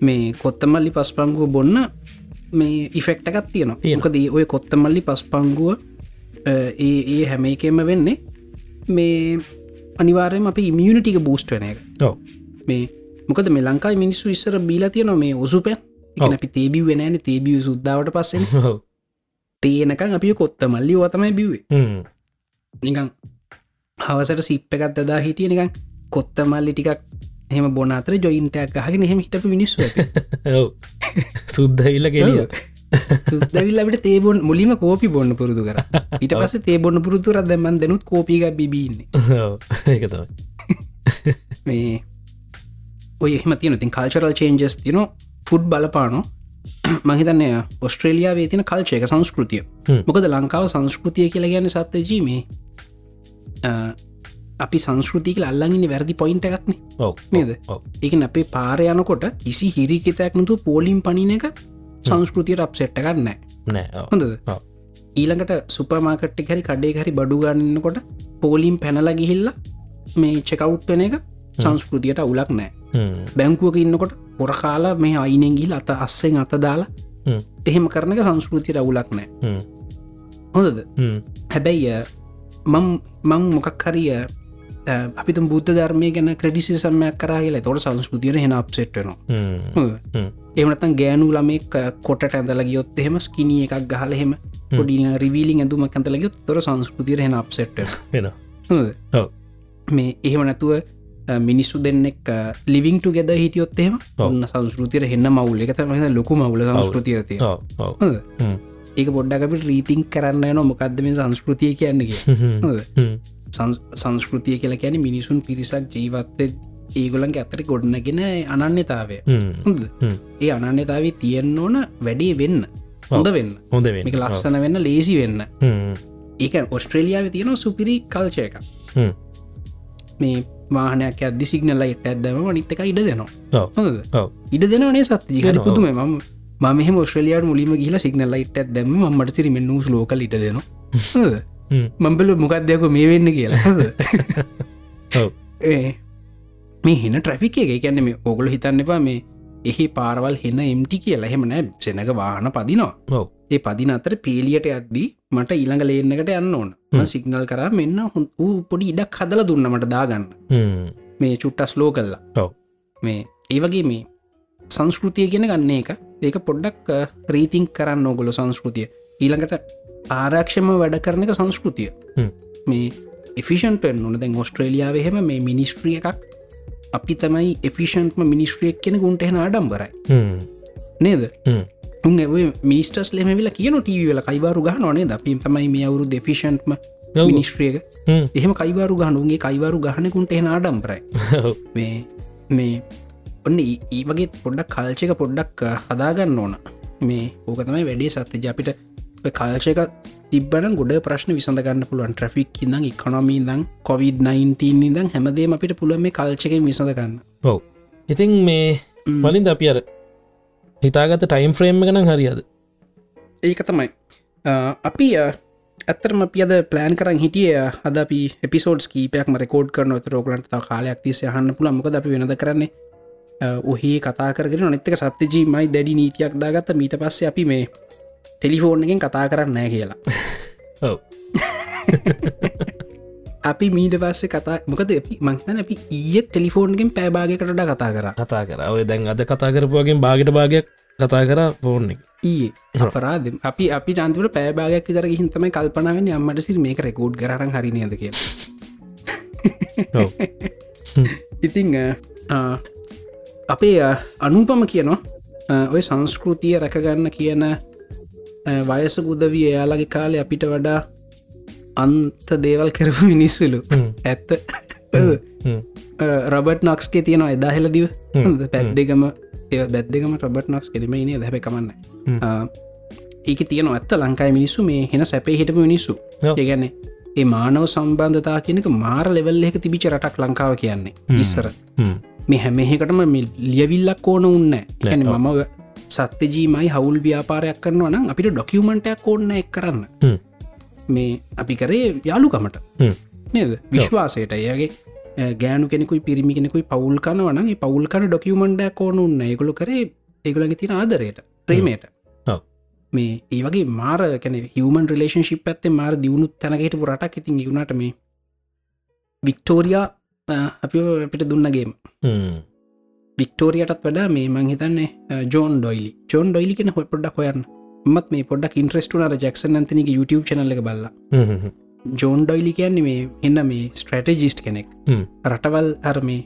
මේ කොත්තමල්ලි පස්පංගුව බොන්න මේ ඉෆෙක්ටකත් තියෙනවා. මොකද ඔය කොත්තමල්ලි පස්පංගුව ඒ ඒ හැම එකෙම වෙන්නේ මේ අනිවාරයම අප ඉමියනිටික බූස්ට වෙන එක. මේ මොකද මේ ලංකායි මිනිස්සු ඉස්සර බීලා තියන මේ ඔසුපැන්. අපි තේබි වෙනෑන තේබිය සුද්දාවට පස්සෙන. තේනකං අපි කොත්ත මල්ලි වතමයි බිවේ හ්ම්. නිකං හවසට සිප්ප එකත් දදා හිටිය නිකං කොත්ත මල්ලි ටිකක් එහම බොනතර ජොයින්ටයක් හගෙන එහෙම හිටප මිනිස්සු ඇති. ඔව්. ගෙලිය දැවිල්ලට තේබොන් මුලිම කෝපි බොන්න පුරුදු කර. ඉට පස තේ බොන්න පුරුතුර දැමන් දෙනුත් කෝපික බිබින්නේ ඒක තමයි. මේ ඔය එහම තියන තින් කල්චරල් චේන්ජස් තින ෆුඩ් බලපානො මහිතන්නය ඔස්ට්‍රේලියාවේ තින කල්චයක සංස්කෘතිය. මොකද ලංකාව සංස්කෘතිය කියලා ගැන සත්‍යජීමේ අපි සංස්කෘතික අල්ලඟන්න වැරදි පොයින්ට එකක්නේ. නේද? එක අපේ පාරයනකොට කිසි හිරිකිතයක් නතු පෝලිම් පනින එක සංස්කෘතියට අප්සෙට්ට ගන්න නෑ. හොඳද. ඊළඟට සුපමාකට්ටි හරි කඩේ හරි බඩු ගන්නකොට පෝලිම් පැනල ගිහිල්ල මේ චෙකවුට් වෙන එක සංස්කෘතියට අවුලක් නෑ. බැංකුවක ඉන්නකොට පොරකාලා මේ අයිනෙගිල් අත අස්සෙන් අත දාලා හ්ම්. එහෙම කරන එක සංස්කෘතියට අවුලක් නෑ. හොඳද. හැබැයි මං මොකක් හරිය අපිත බුද්ධ ධර්මය ගැන ක්‍රඩිසි සම්මයක් කරලා තොට සංස්කෘතියන හෙන අප්සෙට්ටනවා හ්ම්. හ්ම්. එමනතන් ගෑනු ළමෙක් කොට ඇඳල ගියොත් එහෙම ස්කිනිය එකක් ගහලහෙම පොඩින රිවීලින් ඇඳුම ඇතල ගයොත් තොර සංස්කෘතිය හෙන අප්සෙට්. මේ එහෙම නැතුව මිනිස්සු දෙන්නෙක් ලිවිංට ගෙද හිටියොත් ඔව්. ඔන්න සංස්කෘතියට හෙන්න මවුල. එක තම ලොකු මවුල. හ්ම්. ඒක පොඩ්ඩකට රීතිං කරන්න යන මොකක්ද මේ සංස්කෘතිය කියන්නේ සංස්කෘතිය කියලා කියන මිනිසුන් පිරිසක් ජීවත්ව ඒගොලන්ගේ අතරි ගොඩනගෙන අනන්‍යතාවය. හොඳ හ්ම්. ඒ අනන්‍යතාව තියෙන් ඕන වැඩේ වෙන්න. හොඳ වෙන්න. හොඳ. මේක ලස්සන වෙන්න ලේසි වෙන්න. ඒක ඔස්ට්‍රේලියාව තියෙන සුපිරි කල්චය එක. මේ වාහනයක් ඇදදි සිගනල්ලයිට ඇදම නිත්තක ඉඩ දෙනවා. ඔව්. ඉඩ දෙනවනේ සත්ති හරි පුතුම ම මම ඔස්ට්‍රලියයාට මුලිම ගහිලා සිගනල්ලයිට ඇදම මට සිරි මෙන්න ස් ලෝකල ඉට දෙනවා මම්බල මොකක්දයක මේ වෙන්න කියලා. මේ හෙන ට්‍රෆික් එක. කියන්න මේ ඔගොල හිතන්න එපා මේ එහි පාරවල් හෙන්න එම්ටි කියලා. හෙමනෑ සෙනක වාහන පදිනවා. ඒ පදින අතර පේලියට අද්දී මට ඊළඟ ලේන්නකට යන්න ඕන. සිගනල් කර මෙන්න හො වූ පොඩි ඉඩක් හදල දුන්න මට දාගන්න. මේ චුට්ටස් ලෝ කල්ලා. මේ ඒවගේ මේ සංස්කෘතිය ගෙන ගන්න එක ඒක. පොඩ්ඩක් රීතිං කරන්න ඕගොල සංස්කෘතිය. ඊළඟට ආරක්ෂම වැඩ කරන එක සංස්කෘතිය හ්ම්. මේ එෆිෂන්ටෙන් ඕන දැන් ඔස්ට්‍රේලියාව එහෙම මේ මිනිස්ට්‍රිය එකක් අපි තමයි එෆිෂන්ට්ම මිනිස්ට්‍රියක් කෙන ගුන්ට එහෙන අඩම්බරයි හ්ම්. නේද හ්ම්. උන් මිනිස්ටස් ලෙමවිල කියන ටීවල කයිවාරු ගහ නොනේ අපි තමයි මේ අවුරු දෙෆිෂන්ට්ම. මිනිස්ට්‍රියක හ්ම්. එහෙම කයිවාරු ගහනුන්ගේ කයිවාරු ගහනකුන්ට එහෙන අඩම්බරයි ඔව්. මේ මේ ඔන්න ඒ- වගේ පොඩ්ඩක් කල්චක පොඩ්ඩක් හදාගන්න ඕන මේ ඕක තමයි වැඩේ සත්‍යජ අපිට කල්චක තිබන ගොඩ ප්‍රශ්න විසඳගන්න පුළුවන්. ට්‍රෆික් ඉදං ඉකොනොමී දං කොවිD-19 දං හැමදේ අපිට පුළුවන් මේ කල්චක විසඳගන්න ඔව්. ඉතින් මේ මලින්ද අපි අර හිතාගත ටයිම් ෆ්‍රේම් ගනම් හරිද ඒක තමයි. අපි ඇත්තරම අපි අද ප්ලෑන් කරන්න හිටිය අද අපි එපිසෝඩ් කීපයක්ම රෙකෝඩ් කරන රෝගලන්ට කාලයක් තිස යහන්න පුළ මොකද අපි වෙනද කරන්නේ? ඔහේ කතා කරගෙන නොනෙත්තක සත්‍යජීමයි දැඩි නීතියක් දාගත්ත. මීට පස්සේ අපි මේ ටෙලිෆෝන් එකෙන් කතා කරන්න කියලා. ඔව්. අපි මීට පස්සේ කතා මොකද මංතන අපි ඊයත් ටෙලිෆෝන්ගෙන් පෑබාගකටට කතා කර. කතා කර. ඔය දැන් අද කතා කරපුුවගේ බාගට භාගයක් කතා කර එක. ඊයේ අපරාද අපි අපි ජන්තුවට පෑබාගයක් තර හිතම කල්පනාවෙන් අම්මට සිල් මේක රෙකෝඩ් කරන හරිනයද කිය. ඉතිං අපේ අනුපම කියනවා. ඔය සංස්කෘතිය රැකගන්න කියන වයස ගුදවී එයාලගේ කාලෙ අපිට වඩා අන්ත දේවල් කරපු මිනිස්සුලු. ඇත්ත. රබට් නොක්ස්ගේ තියෙනවා එදා හෙලදිව හ්ම්. පැත්්දෙකම ඒ බැද්දෙකම රබට නොක්ස් කෙරීමේ දැහැ කමන්න. ඒක තියෙන ඇත්ත ලංකායි මිනිස්සු මේ හෙන සැපේ හිටපු මිනිස්සු ඔව්. ඒගැන්නේ ඒ මානව සම්බන්ධතා කියනක මාර ලෙවල් එක තිබිච රටක් ලංකාව කියන්නේ ඉස්සර. මේ හැමහෙකටම ලියවිල්ලක් ඕන උන්න ඔව්. මම සත්‍යජීමයි හවුල් ව්‍යාපාරයක් කරනවා නම් අපිට ඩොකියමටයක් ඕන්න එක් කරන්න. මේ අපි කරේ යාලුකමට. නේද? විශ්වාසයට ඒගේ ගෑනු කෙනෙකුයි පිරිමි කෙනෙකුයි පවුල් කනවනගේ පවුල් කන ඩොකියමන්ඩයක් ඕන උන්න ඒගොලු කරේ ඒගොලගේ තින ආදරයට ප්‍රේමයට. මේ ඒ වගේ මාර කැන හමන් රලේෂන් ශිප් ඇත්තේ මාර දියුණු තැනකට පුරටක් ඉතින් යුණට මේ වික්ටෝරයා අපි අපිට දුන්නගේම. වික්ටෝරියටත් වඩා මේ මංහිතන්නේ ජෝන් ඩොයිලි ජෝන් ඩොයිලි කෙන හො පොඩක් හොයන්න. මත් මේ පොඩක් ඉන්ට්‍රස්ටුනර ජක්සන් ඇතනක YouTube චනල බල්ලා. ජෝන් ඩොයිලි කියන්නේ මේ එන්න මේ ස්ට්‍රටජිස්ට් කෙනෙක්. රටවල් අර මේ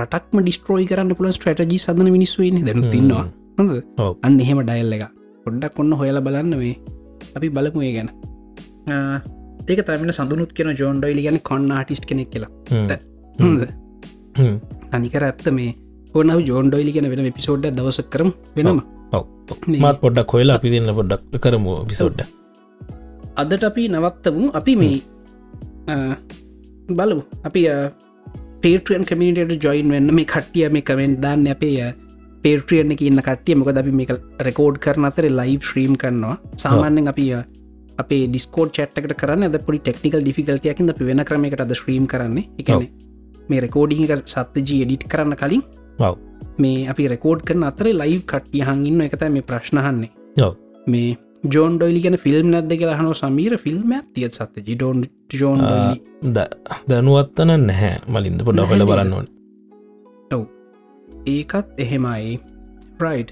රටක්ම ඩිස්ට්‍රෝයි කරන්න පුළ ස්ට්‍රටජි සදන මිනිස්සුවන්නේ දැනු තින්නවා හොඳ. අන්න එහෙම ඩයිල් එක පොඩ්ඩක් ඔන්න හොයල බලන්න මේ. අපි බලමු ඒ ගැන. ඒක තමන සඳනුත් කියෙන ජෝන් ඩයිලි ගැන කොන්න ආටිස්් කෙනෙක් කියලා. හොඳ. අනිකර ඇත්ත මේ ඕන ජෝන් ඩයිලි ගැන වෙන පිසෝඩ් දවස කරම. වෙනම. මාත් පොඩ්ඩක් හොයලා අපි දෙන්න පොඩ්ඩක් කරමු විසෝඩ්ඩ අදට අපි නවත්තමු. අපි මේ බලමු. අපි පේටන් කමිනිට ජොයින් වෙන්න මේ කට්ටිය මේ කමෙන්ට් දාන්න අපේ පේට්‍රියන එක ඉන්න කට්ටිය. මොකද අපි මේ රෙකෝඩ් කරන අතර ලයිව් ශ්‍රීම් කරනවා. සාමාන්‍යෙන් අපි අපේ ඩිස්කෝඩ් චට්කට කරන්න අද පොඩි ටෙක්නිකල් ඩිෆිකල්ටයකින්ද අපි වෙන ක්‍රමයකට අද ශ්‍රීම් කරන්නේ. එකන මේ රෙකෝඩිං එක සත්්‍යජී එඩිට් කරන්න කලින් ඔව්. මේ අපි රෙකෝඩ් කරන අතරේ ලයිව් කට්ටිය හඟින්න එකතයි මේ ප්‍රශ්නහන්නේ ඔව්. මේ ජෝන් ඩොයිලි ගැන ෆිල්ම් නැද කියලා හනෝ සමීර ෆිල්ම් තියත් සත්ත ජිඩෝන් ජෝන් දැනුවත්තන නැහැ මලින්ද පොඩ්ඩ හොල බලන්න ඕන. ඒකත් එහෙමයි. රයි්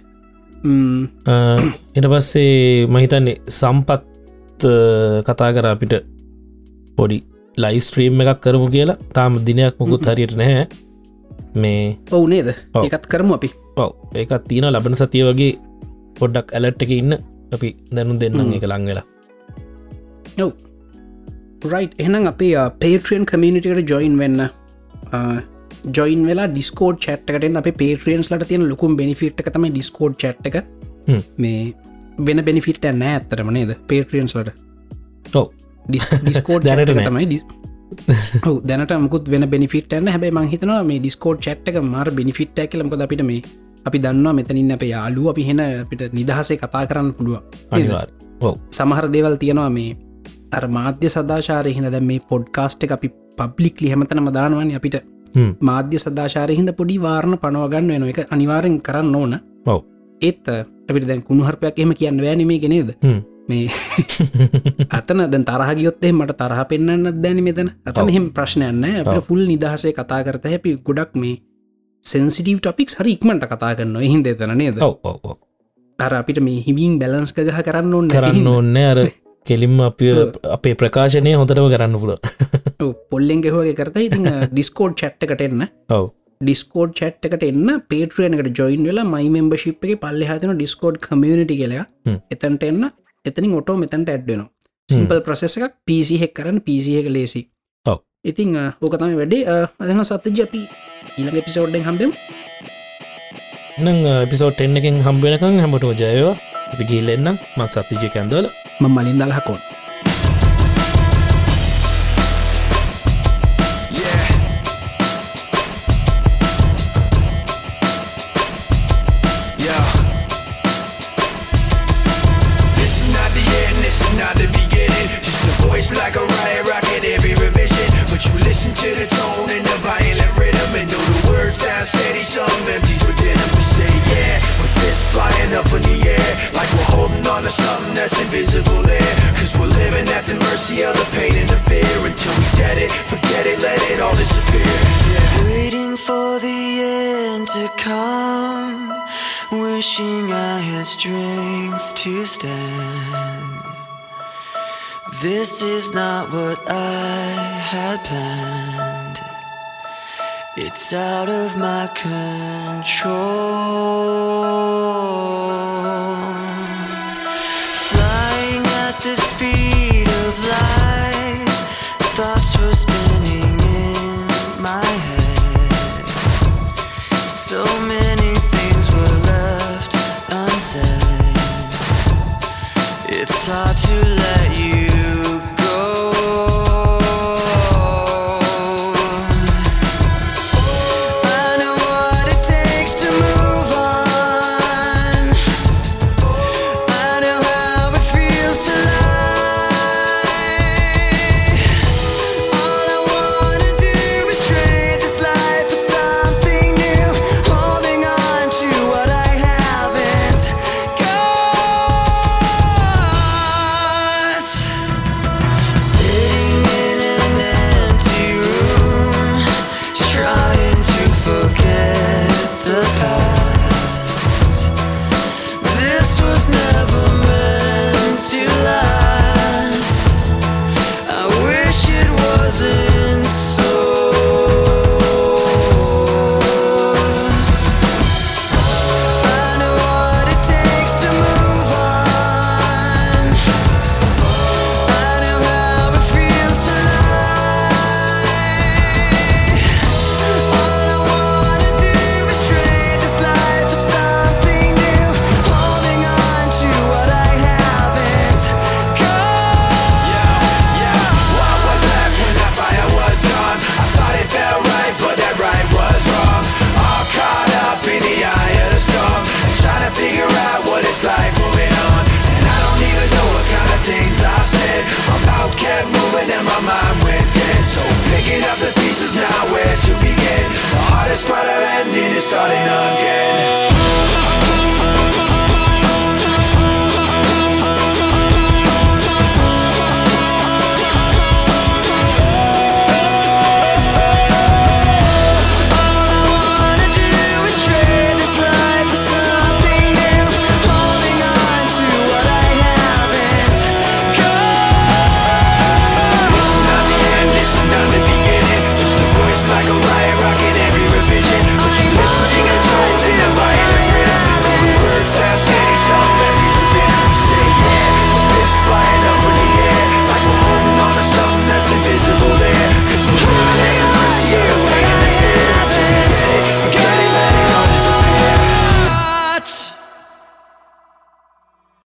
එට පස්සේ මහිතන්නේ සම්පත් කතා කර අපිට පොඩි ලයිස්ට්‍රීම් එකක් කරමු කියලා. තාම දිනයක් මුකුත් හරියට නැහැ. මේ ඔවු නේද. ඒකත් කරමු අපි. ඔව. ඒකත් තියෙන ලබන සතිය වගේ පොඩ්ඩක් ඇලට්ට එක ඉන්න අපි දැනු දෙන්නම් හ්ම්. එක ලංවෙලා ඔව්. රයි් එහනම් අපේ පේට්‍රියන් කමිනිිටට ජොයින් වෙන්න ජොයින් වෙලා ඩිස්කෝඩ් චට්කට අප පේට්‍රියන්ස් ලට තියෙන ලොකුම් බෙනිෆිට් තමයි ඩිස්කෝඩ් චට් එක. හ්ම්. මේ වෙන බෙනිෆිට නෑ ඇත්තරම නේද? පේට්‍රියන්ස් ලට ඔව් ඩිස්කෝඩ් දැනට. තමයි දැනට මුකුත් වෙන බෙනිෆිටන්න හැබයි මංහිතනවා මේ ඩිස්කෝඩ් චට්ක මාර බෙනිෆිට් ඇකලමක අපිට මේ අපි දන්නවා මෙතනින් අප යාලු අපි හෙන අපිට නිදහසේ කතා කරන්න පුළුව සමහර දේවල් තියෙනවා මේ අර මාධ්‍ය සදාශාරය හිද දැ මේ පොඩ්කාස්ට් එක අපි පබ්ලික් ලිහමතනම දානවන. අපිට මාධ්‍ය සදාශාරය හිද පොඩි වාරණ පනවගන්න වෙන එක අනිවාරෙන් කරන්න ඕන. ඔව්. ඒත් අපිට දැන් කුණුහරපයක් එහෙම කියන්න වෑනීමේ ගෙනේද මේ අතන දැන් තරහගියොත්තේ මට තරහ පෙන්න්න දැනි මෙතන. අතන. එහෙම ප්‍රශ්නයන්න අපට. ෆුල් නිදහසේ කතා කරත හැපි ගොඩක් මේ සෙන්සිටව ටොපික් හරි ඉක්මට කතා කරන්න එහින්ද එතන නේද? අර අපිට මේ හිමින් බැලන්ස් ගහ කරන්න ඕන්න කරන්න ඕන්න අර කෙලින්ම අප අපේ ප්‍රකාශනය හොඳටම කරන්න පුළ පොල්ලෙන් ගෙහෝගේ කරත. ඉතින් ඩිස්කෝඩ් චට්කට එන්න. ඔව. ඩිස්කෝඩ් චට්කට එන්න. පේට්‍රියනකට ජොයින් වෙලා මයි මෙම්බශිප් එක පල්ලෙ හතන ඩිස්කෝඩ් කමියනිටි කියලා හ්ම්. එතන්ට එන්න එතනින් ඔටෝ මෙතැන්ට ඇඩ්වෙනවා සිම්පල් ප්‍රසෙස එකක් පිසි හෙක් කරන්න පිසි එක ලේසි. ඉතිං ඕකතම වැඩේ. අදන සත්ත ජපි ඊළඟ එපිසෝඩ්ඩෙන් හම්බෙම. එනම් පිසෝට් එන්න එකෙන් හම්බෙනකං හැමටම ජයවා අපි ගිල්ලෙන්නම් මත් සත්තිජය කැන්දල ම මලින් දල්හකොන් sound steady, some within them. We say yeah, with fists flying up in the air, like we're holding on to something that's invisible there. Cause we're living at the mercy of the pain and the fear until we get it, forget it, let it all disappear. Waiting for the end to come, wishing I had strength to stand. This is not what I had planned. It's out of my control.